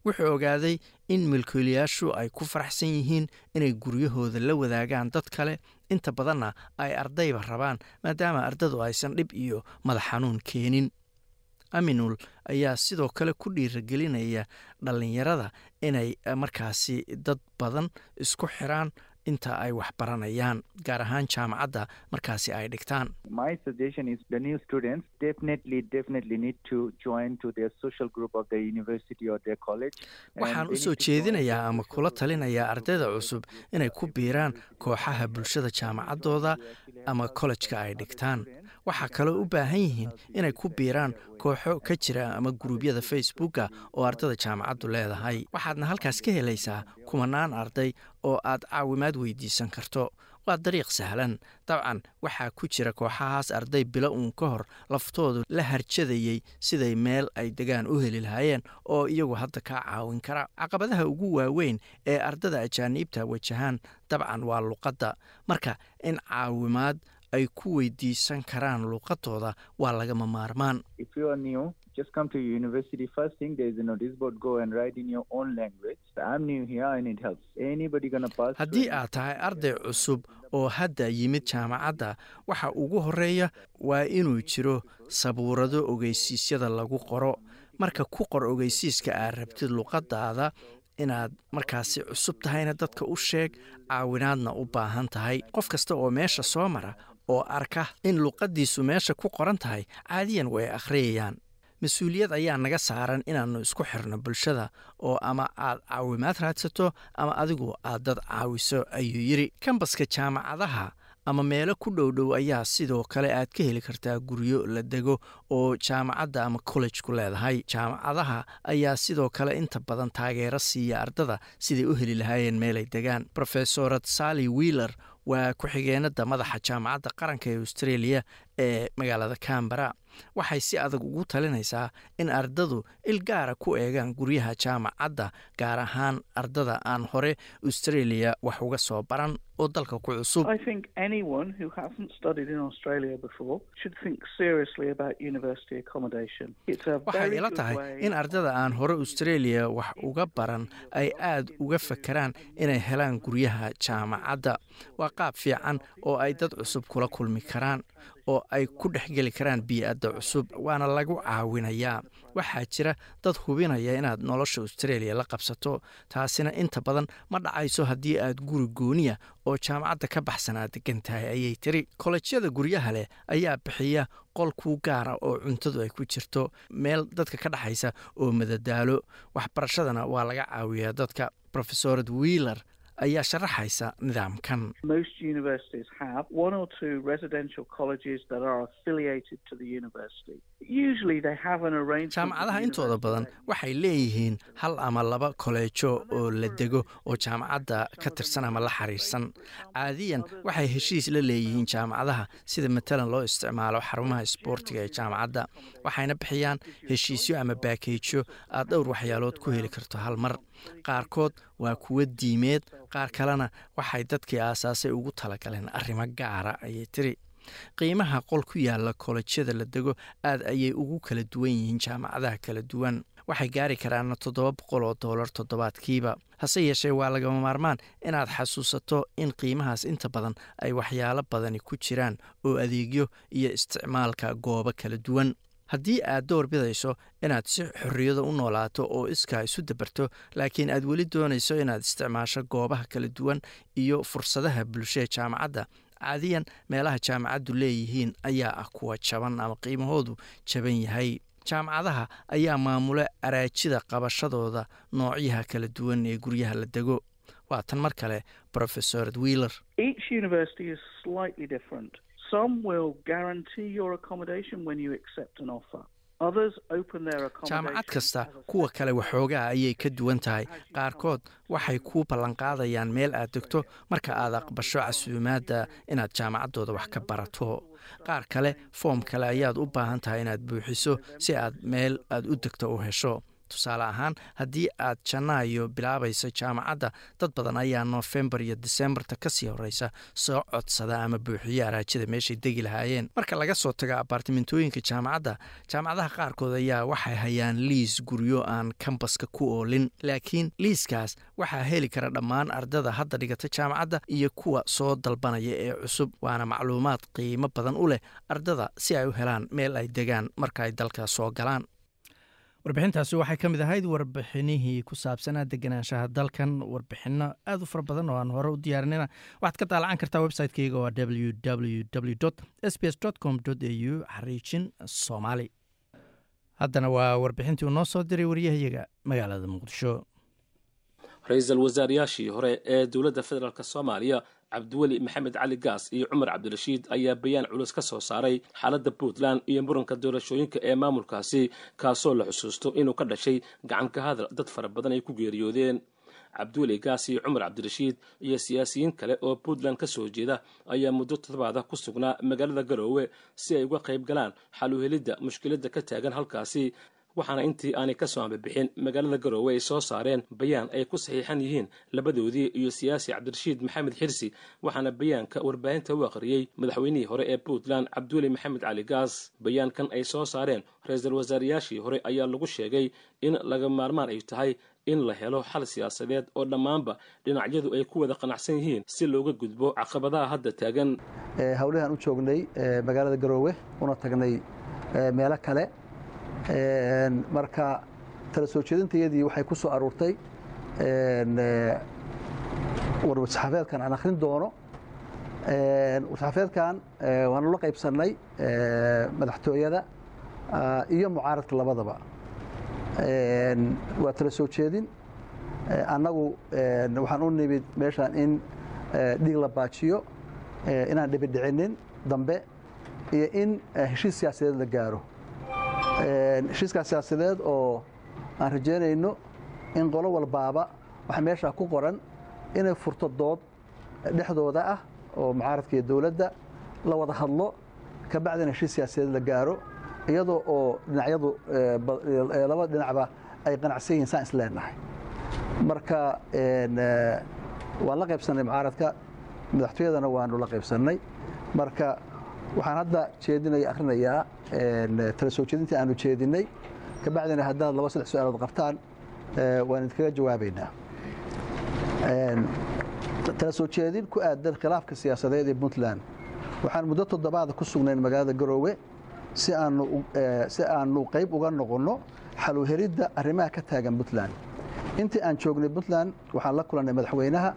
Wuxuu ogaaday in milkiilayaashu ay ku faraxsan yihiin inay guryahooda la wadaagaan dad kale inta badanna ay ardayba rabaan maadaama ardadu aysan dhib iyo madax xanuun keenin. Aminul ayaa sidoo kale ku dhiiragelinaya dhallinyarada inay markaasi dad badan isku xiraan inta ay wax baranayaan gaar ahaan jaamacadda markaasi ay dhigtaan. Waxaan they u soo need to join jeedinayaa ama kula talinayaa ardayda cusub inay ku biiraan kooxaha bulshada jaamacaddooda ama kollejka ay dhigtaan waxaa kaloo u baahan yihiin inay ku biiraan kooxo ka jira ama guruubyada facebooka oo ardada jaamacaddu leedahay. Waxaadna halkaas ka helaysaa kumanaan arday oo aad caawimaad weydiisan karto. Waa dariiq sahlan. Dabcan waxaa ku jira kooxahaas arday bilo uun ka hor laftoodu la harjadayey siday meel ay degaan u heli lahaayeen oo iyagu hadda kaa caawin kara. Caqabadaha ugu waaweyn ee ardada ajaaniibta wajahaan dabcan waa luqadda. Marka in caawimaad ay ku weydiisan karaan luqadooda waa lagama maarmaan. Haddii aad tahay arday cusub oo hadda yimid jaamacadda waxa ugu horreeya waa inuu jiro sabuurado ogeysiisyada lagu qoro. Marka ku qor ogeysiiska aad rabtid luqadaada inaad markaasi cusub tahayna dadka u sheeg caawinaadna u baahan tahay. Qof kasta oo meesha soo mara oo arka in luqaddiisu meesha ku qoran tahay caadiyan way akhriyayaan mas'uuliyad ayaa naga saaran inaannu isku xirno bulshada oo ama aad caawimaad raadsato ama adigu aad dad caawiso ayuu yidhi. Kambaska jaamacadaha ama meelo ku dhow dhow ayaa sidoo kale aad ka heli kartaa guryo la dego oo jaamacadda ama kollejku leedahay. Jaamacadaha ayaa sidoo kale inta badan taageero siiya ardada siday u heli lahaayeen meelay degaan. Rofesorad sally wheeler waa ku-xigeenada madaxa jaamacadda qaranka ee australia ee magaalada cambara waxay si adag ugu talinaysaa in ardadu il gaara ku eegaan guryaha jaamacadda gaar ahaan ardada aan hore australia wax uga soo baran oo dalka ku cusub waxay ila tahay in ardada aan hore australia wax uga baran ay aad uga fakeraan inay helaan guryaha jaamacadda. Waa qaab fiican oo ay dad cusub kula kulmi karaan oo ay ku dhexgeli karaan bii'adda cusub waana lagu caawinayaa waxaa jira dad hubinaya inaad nolosha australia la qabsato taasina inta badan ma dhacayso haddii aad guri gooniya oo jaamacadda ka baxsan aad degan tahay ayay tiri. Kollejyada guryaha leh ayaa bixiya qol kuu gaara oo cuntadu ay ku jirto meel dadka ka dhexaysa oo madadaalo. Waxbarashadana waa laga caawiyaa dadka. Rofesorad wheeler ayaa sharaxaysa nidaamkan. Jaamacadaha intooda badan waxay leeyihiin hal ama laba koleejo oo la dego oo jaamacadda ka tirsan ama la xiriirsan caadiyan waxay heshiis la leeyihiin jaamacadaha sida matalan loo isticmaalo xarumaha isboortiga ee jaamacadda waxayna bixiyaan heshiisyo ama baakeejyo aad dhowr waxyaalood ku heli karto hal mar qaarkood waa kuwo diimeed qaar kalena waxay dadkii aasaasay ugu talagaleen arrimo gaara ayay tiri. Qiimaha qol ku yaalla kolledyada la dego aad ayay ugu kala duwan yihiin jaamacadaha kala duwan. Waxay gaari karaana toddoba boqol oo doolar toddobaadkiiba. Hase yeeshee waa lagama maarmaan inaad xasuusato in qiimahaas inta badan ay waxyaalo badani ku jiraan oo adeegyo iyo isticmaalka goobo kala duwan haddii aad door bidayso inaad si xorriyada u noolaato oo iskaa isu dabarto laakiin aad weli doonayso inaad isticmaasho goobaha kala duwan iyo fursadaha bulshada jaamacadda. Caadiyan meelaha jaamacaddu leeyihiin ayaa ah kuwa jaban ama qiimahoodu jaban yahay. Jaamacadaha ayaa maamula araajida qabashadooda noocyaha kala duwan ee guryaha la dego. Waa tan mar kale professor wheeler jaamacad kasta kuwa kale waxoogaa ayay ka duwan tahay. qaarkood waxay kuu ballanqaadayaan meel aad degto marka aad aqbasho casuumaadda inaad jaamacaddooda wax ka barato. Qaar kale foom kale ayaad u baahan tahay inaad buuxiso si aad meel aad u degto u hesho tusaale ahaan haddii aad janaayo bilaabayso jaamacadda dad badan ayaa noofembar iyo disembarta ka sii horeysa soo codsada ama buuxiyo araajida meeshay degi lahaayeen. Marka laga soo tago abaartimentooyinka jaamacadda jaamacadaha qaarkood ayaa waxay hayaan liis guryo aan kambaska ku oolin laakiin liiskaas waxaa heli kara dhammaan ardada hadda dhigata jaamacadda iyo kuwa soo dalbanaya ee cusub waana macluumaad qiimo badan u leh ardada si ay u helaan meel ay degaan marka ay dalka soo galaan warbixintaasi waxay ka mid ahayd warbixinihii ku saabsanaa deganaanshaha dalkan. Warbixino aad u fara badan oo aan hore u diyaarinina waxaad ka daalacan kartaa website-keyga waa w w w s b s com au xariijin soomaali. Haddana waa warbixintii uu noo soo diray waryahayaga magaalada muqdisho. Ra'iisul wasaarayaashii hore ee dowladda federaalk soomaaliya cabdiweli maxamed cali gaas iyo cumar cabdirashiid ayaa bayaan culus ka soo saaray xaaladda puntland iyo muranka doorashooyinka ee maamulkaasi kaasoo la xusuusto inuu ka dhashay gacanka hadal dad fara badan ay ku geeriyoodeen. Cabdiweli gaas iyo cumar cabdirashiid iyo siyaasiyiin kale oo puntland ka soo jeeda ayaa muddo toddobaada ku sugnaa magaalada garoowe si ay uga qayb galaan xal u helidda mushkiladda ka taagan halkaasi waxaana intii aanay ka soo ambabixin magaalada garoowe ay soo saareen bayaan ay ku saxiixan yihiin labadoodii iyo siyaasi cabdirashiid maxamed xirsi waxaana bayaanka warbaahinta u akhriyey madaxweynihii hore ee puntland cabdiweli maxamed cali gaas. Bayaankan ay soo saareen ra'iisul wasaarayaashii hore ayaa lagu sheegay in laga maarmaan ay tahay in la helo xal siyaasadeed oo dhammaanba dhinacyadu ay ku wada qanacsan yihiin si looga gudbo caqabadaha hadda taagan. Howlihaan u joognay magaalada garoowe una tagnay meelo kale marka tala soo jeedintayadii waxay ku soo aruurtay warsaxaafeedkan aan akhrin doono. Warsaxaafeedkan waanu la qaybsannay madaxtooyada iyo mucaaradka labadaba. Waa tala soo jeedin annagu waxaan u nimid meeshaan in dhiig la baajiyo inaan dhibidhicinin dambe iyo in heshiis siyaasadeed la gaaro heshiiskaas siyaasadeed oo aan rajaynayno in qolo walbaaba waxaa meeshaa ku qoran inay furto dood dhexdooda ah oo mucaaradka iyo dowladda la wada hadlo ka heshiis siyaasadeed la gaaro iyadoo oo dhinacyadu laba dhinacba ay qanacsan yihiin saan is marka waan la qaybsannay mucaaradka madaxtooyadana waanu la qaybsannay marka waxaan hadda jeedinaya akhrinayaa tala aanu jeedinay. Ka bacdina haddaad laba saddex su'aalood qabtaan waan idinkaga jawaabaynaa. Tala ku aadan khilaafka siyaasadeed ee puntland. Waxaan muddo toddobaada ku sugnayn magaalada garoowe si aanu qayb uga noqonno xal u helidda arrimaha ka taagan puntland. Intii aan joognay puntland waxaan la kulannay madaxweynaha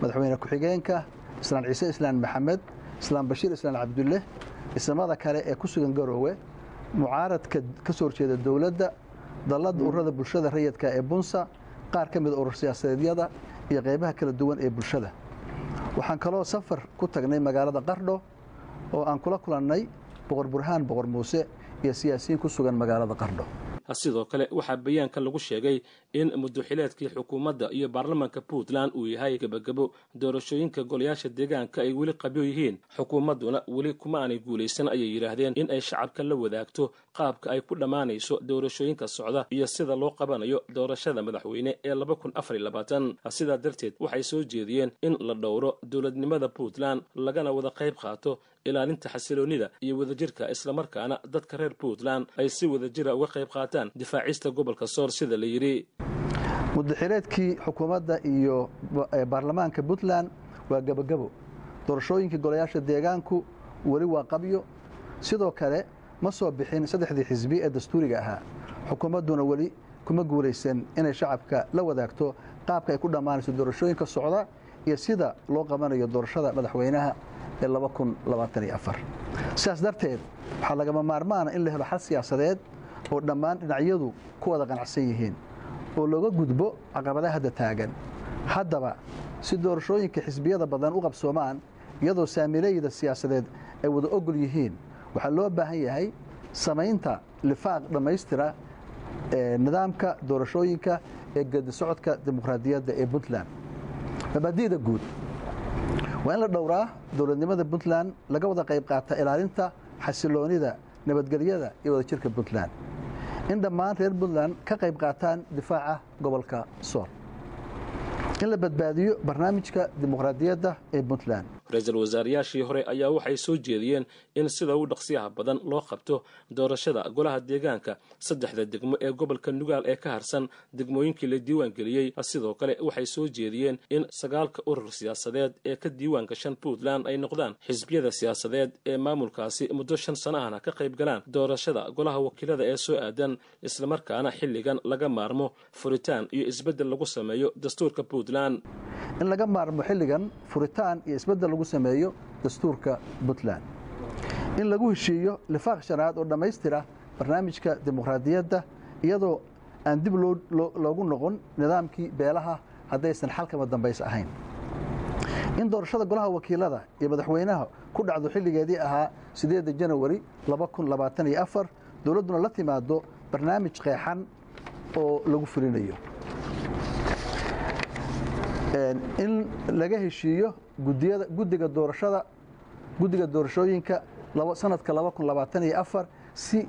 madaxweyne ku-xigeenka islaan ciise islaan maxamed islaan bashiir islaan cabdulle islamada kale ee ku sugan garoowe mucaaradka ka soo horjeeda dowladda dallada ururada bulshada rayidka ee bunsa qaar ka mida urur siyaasadeedyada iyo qaybaha kala duwan ee bulshada. Waxaan kaloo safar ku tagnay magaalada qardho oo aan kula kulannay boqor burhaan boqor muuse iyo siyaasiyiin ku sugan magaalada qardho sidoo kale waxaa bayaanka lagu sheegay in muduxileedkii xukuumadda iyo baarlamaanka puntland uu yahay gebagabo doorashooyinka golayaasha deegaanka ay weli qabyo yihiin. Xukuumadduna weli kuma aanay guulaysan ayay yidhaahdeen in ay shacabka la wadaagto qaabka ay ku dhammaanayso doorashooyinka socda iyo sida loo qabanayo doorashada madaxweyne ee laba kun afar iyo labaatan sidaa darteed waxay soo jeediyeen in la dhowro dowladnimada puntland lagana wada qayb qaato ilaalinta xasiloonnida iyo wadajirka islamarkaana dadka reer puntland ay si wadajira uga qayb qaataan difaacista gobolka sool sida la yidhi. Mudaxireedkii xukuumadda iyo baarlamaanka puntland waa gebagabo doorashooyinkii golayaasha deegaanku weli waa qabyo. Sidoo kale ma soo bixin saddexdii xisbi ee dastuuriga ahaa. Xukuumadduna weli kuma guulaysan inay shacabka la wadaagto qaabka ay ku dhammaanayso doorashooyinka socda iyo sida loo qabanayo doorashada madaxweynaha ee sidaas darteed waxaa lagama maarmaana in la helo xal siyaasadeed oo dhammaan dhinacyadu ku wada qanacsan yihiin oo looga gudbo caqabadaha hadda taagan. Haddaba si doorashooyinka xisbiyada badan u qabsoomaan iyadoo saamilayda siyaasadeed ay wada ogol yihiin waxaa loo baahan yahay samaynta lifaaq dhammaystira ee nidaamka doorashooyinka ee gedisocodka dimuqraadiyadda ee puntland mabaadi'da guud. Waa in la dhowraa dowladnimada puntland laga wada qayb qaata ilaalinta xasiloonida nabadgelyada iyo wadajirka puntland. In dhammaan reer puntland ka qayb qaataan difaaca gobolka sool in la badbaadiyo barnaamijka dimuqraadiyadda ee puntland ra'iisul wasaarayaashii hore ayaa waxay soo jeediyeen in sida ugu dhaqsiyaha badan loo qabto doorashada golaha deegaanka saddexda degmo ee gobolka nugaal ee ka harsan degmooyinkii la diiwaan geliyey. Sidoo kale waxay soo jeediyeen in sagaalka urur siyaasadeed ee ka diiwaan gashan puntland ay noqdaan xisbiyada siyaasadeed ee maamulkaasi muddo shan sano ahna ka qayb galaan doorashada golaha wakiilada ee soo aadan islamarkaana xilligan laga maarmo furitaan iyo isbeddel lagu sameeyo dastuurka puntland. In laga maarmo xilligan furitaan iyo isbeddel lagu sameeyo dastuurka puntland. In lagu heshiiyo lifaaq shanaad oo dhammaystira barnaamijka dimuqraadiyadda iyadoo aan dib loogu noqon nidaamkii beelaha haddaysan xalkama dambays ahayn. In doorashada golaha wakiilada iyo madaxweynaha ku dhacdo xilligeedii ahaa sideeda janawari dowladduna la timaado barnaamij qeexan oo lagu fulinayo in laga heshiiyo guddiga doorashada guddiga doorashooyinka sanadka si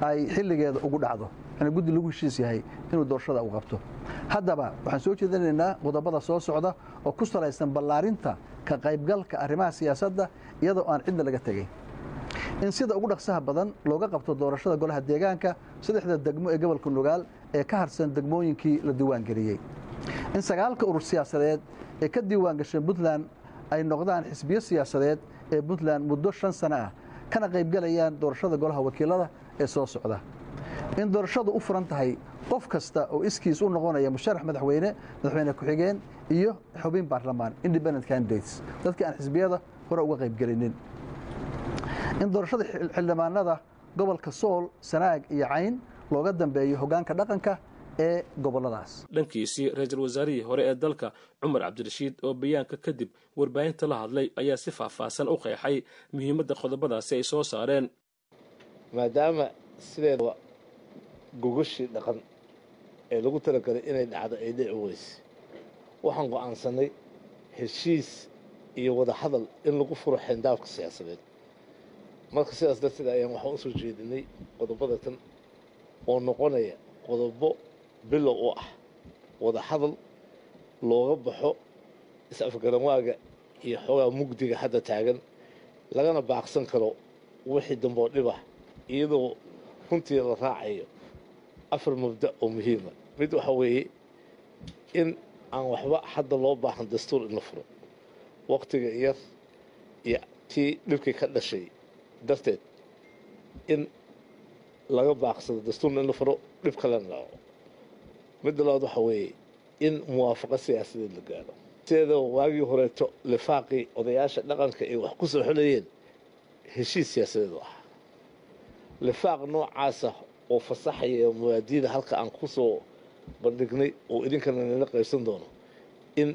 ay xilligeeda ugu dhacdo. Yani guddi lagu heshiis yahay inuu doorashada u qabto. Haddaba waxaan soo jeedinaynaa qodobada soo socda oo ku salaysan ballaarinta ka qaybgalka arrimaha siyaasadda iyadoo aan cidna laga tegayn in sida ugu dhaqsaha badan looga qabto doorashada golaha deegaanka saddexda degmo ee gobolka nugaal ee ka harsan degmooyinkii la diiwaangeliyey in sagaalka urur siyaasadeed ee ka diiwaan gasheen puntland ay noqdaan xisbiyo siyaasadeed ee puntland muddo shan sano ah kana qaybgalayaan doorashada golaha wakiilada ee soo socda. In doorashadu u furan tahay qof kasta oo iskiis u noqonaya musharax madaxweyne madaxweyne ku-xigeen iyo xubin baarlamaan independent candidates. Dadkii aan xisbiyada hore uga qaybgelinin in doorashada xildhibaanada gobolka sool sanaag iyo cayn looga dambeeyo hoggaanka dhaqanka ee goboladaas. Dhankiisii ra'iisul wasaarihii hore ee dalka cumar cabdirashiid oo bayaanka kadib warbaahinta la hadlay ayaa si faahfaahsan u qeexay muhiimadda qodobadaasi ay soo saareen. Maadaama sideeda gogashii dhaqan ee lagu talagalay inay dhacdo ay dhici weyse waxaan go'aansanay heshiis iyo wada hadal in lagu furo xeendaafka siyaasadeed. Marka sidaas darteed ayaan waxaan u soo jeedinay qodobada tan oo noqonaya qodobo bilow u ah wada hadal looga baxo is-afgaranwaaga iyo xoogaa mugdiga hadda taagan lagana baaqsan karo wixii damboo dhibah iyadoo runtii la raacayo afar mabda oo muhiima mid waxa weeye in aan waxba hadda loo baahan dastuur in la furo. Waktiga yar iyo tii dhibkii ka dhashay darteed in laga baaqsado dastuurna in furo dhib kalena dhaco midda labaad waxa weeye in muwaafaqo siyaasadeed la gaaro. Sideeda waagii horeeto lifaaqii odayaasha dhaqanka ay wax ku soo xulayeen heshiis siyaasadeed u ahaa lifaaq noocaasa oo fasaxaya muwaadiyada halka aan ku soo bandhignay oo idinkana nala qaybsan doono in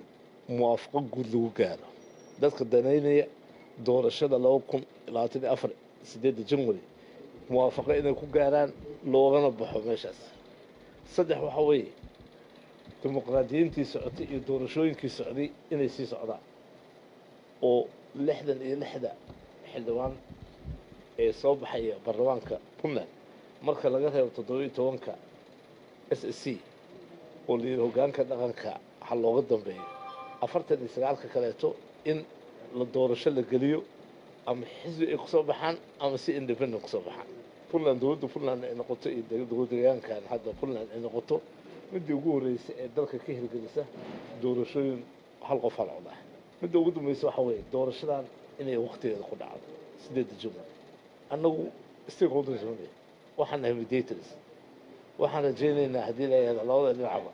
muwaafaqo guud lagu gaaro. Dadka danaynaya doorashada laba kun labaatan iyo afar sideedda janwari muwaafaqo inay ku gaaraan loogana baxo meeshaas. Saddex waxaa weeye dimuqraadiyiintii socotay iyo doorashooyinkii socday inay sii socdaan oo lixdan iyo lixda xildhibaan ee soo baxaya baarlamaanka puntland. Marka laga reebo toddobiyo tobanka s s c oo layidhi hoggaanka dhaqanka ha looga dambeeyo. Afartan iyo sagaalka kaleeto in la doorasho la geliyo ama xisbi ay ku soo baxaan ama si independent ku soo baxaan. Puntland dowladda puntland ay noqoto iyo dowladdeegaankan hadda puntland ay noqoto midii ugu horreysay ee dalka ka hirgelisa doorashooyin hal qof hal cod ah. Midda ugu dambaysa waxaa weeye doorashadan inay waktigeeda ku dhacdo sideedda jumla annagu stakeholders waxaan nahay mediators. Waxaan rajaynaynaa haddii la yihahdo labada dhinacba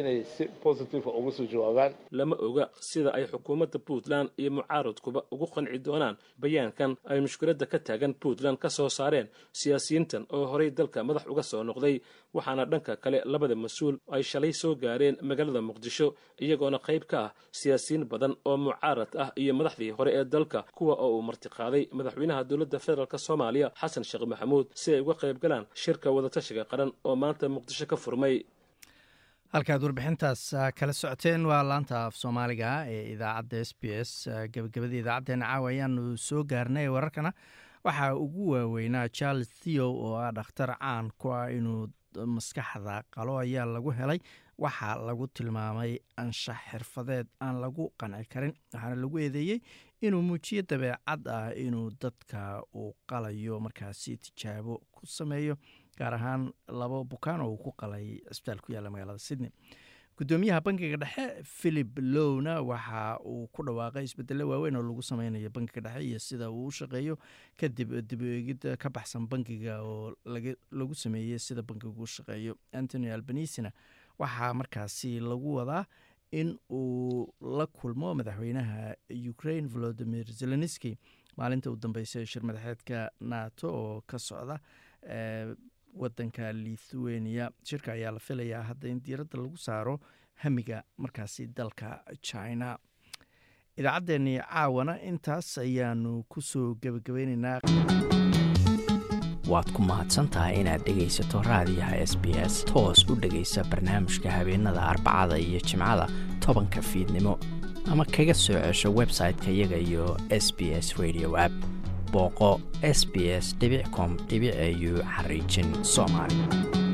inay si positive uga soo jawaabaan lama oga sida ay xukuumadda puntland iyo mucaaradkuba ugu qanci doonaan bayaankan ay mushkiladda ka taagan puntland ka soo saareen siyaasiyiintan oo horey dalka madax uga soo noqday waxaana dhanka kale labada mas'uul ay shalay soo gaareen magaalada muqdisho iyagoona qayb ka ah siyaasiyiin badan oo mucaarad ah iyo madaxdii hore ee dalka kuwa oo uu martiqaaday madaxweynaha dowladda federaalk soomaaliya xasan sheekh maxamuud si ay uga qayb galaan shirka wadatashiga qaran oo maanta muqdisho ka furmay halkaad warbixintaas kala socoteen waa laanta af soomaaliga ee idaacadda s b s gebagabadii idaacaddeena caawa ayaanu soo gaarnay wararkana. Waxaa ugu waaweynaa charles theo oo ah dhakhtar caan ku ah inuu maskaxda qalo ayaa lagu helay. Waxaa lagu tilmaamay anshax xirfadeed aan lagu qanci karin waxaana lagu eedeeyey inuu muujiyo dabeecad ah inuu dadka uu qalayo markaasi tijaabo ku sameeyo gaar ahaan labo bukaan oo uu ku qalay cisbitaal ku yaalla magaalada sydney. Gudoomiyaha bankiga dhexe philip lowna waxa uu ku dhawaaqay isbedelo waaweyn oo lagu sameynayo bankiga dhexe iyo sida uu u shaqeeyo kadib dib eegida ka baxsan bankiga oo lagu sameeyey sida bankigu u shaqeeyo. Antony albanisina waxaa markaasi lagu wadaa in uu la kulmo madaxweynaha ukraine volodimir zelenski maalinta u dambeysay shir madaxeedka nato oo ka socda wadanka lithuania. Shirka ayaa la filayaa hadda in diiradda lagu saaro hamiga markaasi dalka china. Idaacaddeenii caawana intaas ayaanu ku soo gebagabeyneynaa. Waad ku mahadsantahay inaad dhegaysato raadiyaha s b s toos u dhegaysa barnaamijka habeenada arbacada iyo jimcada tobanka fiidnimo. Ama kaga soo cesho website-ka iyaga iyo s b s radio app booqo com au xariijin soomaali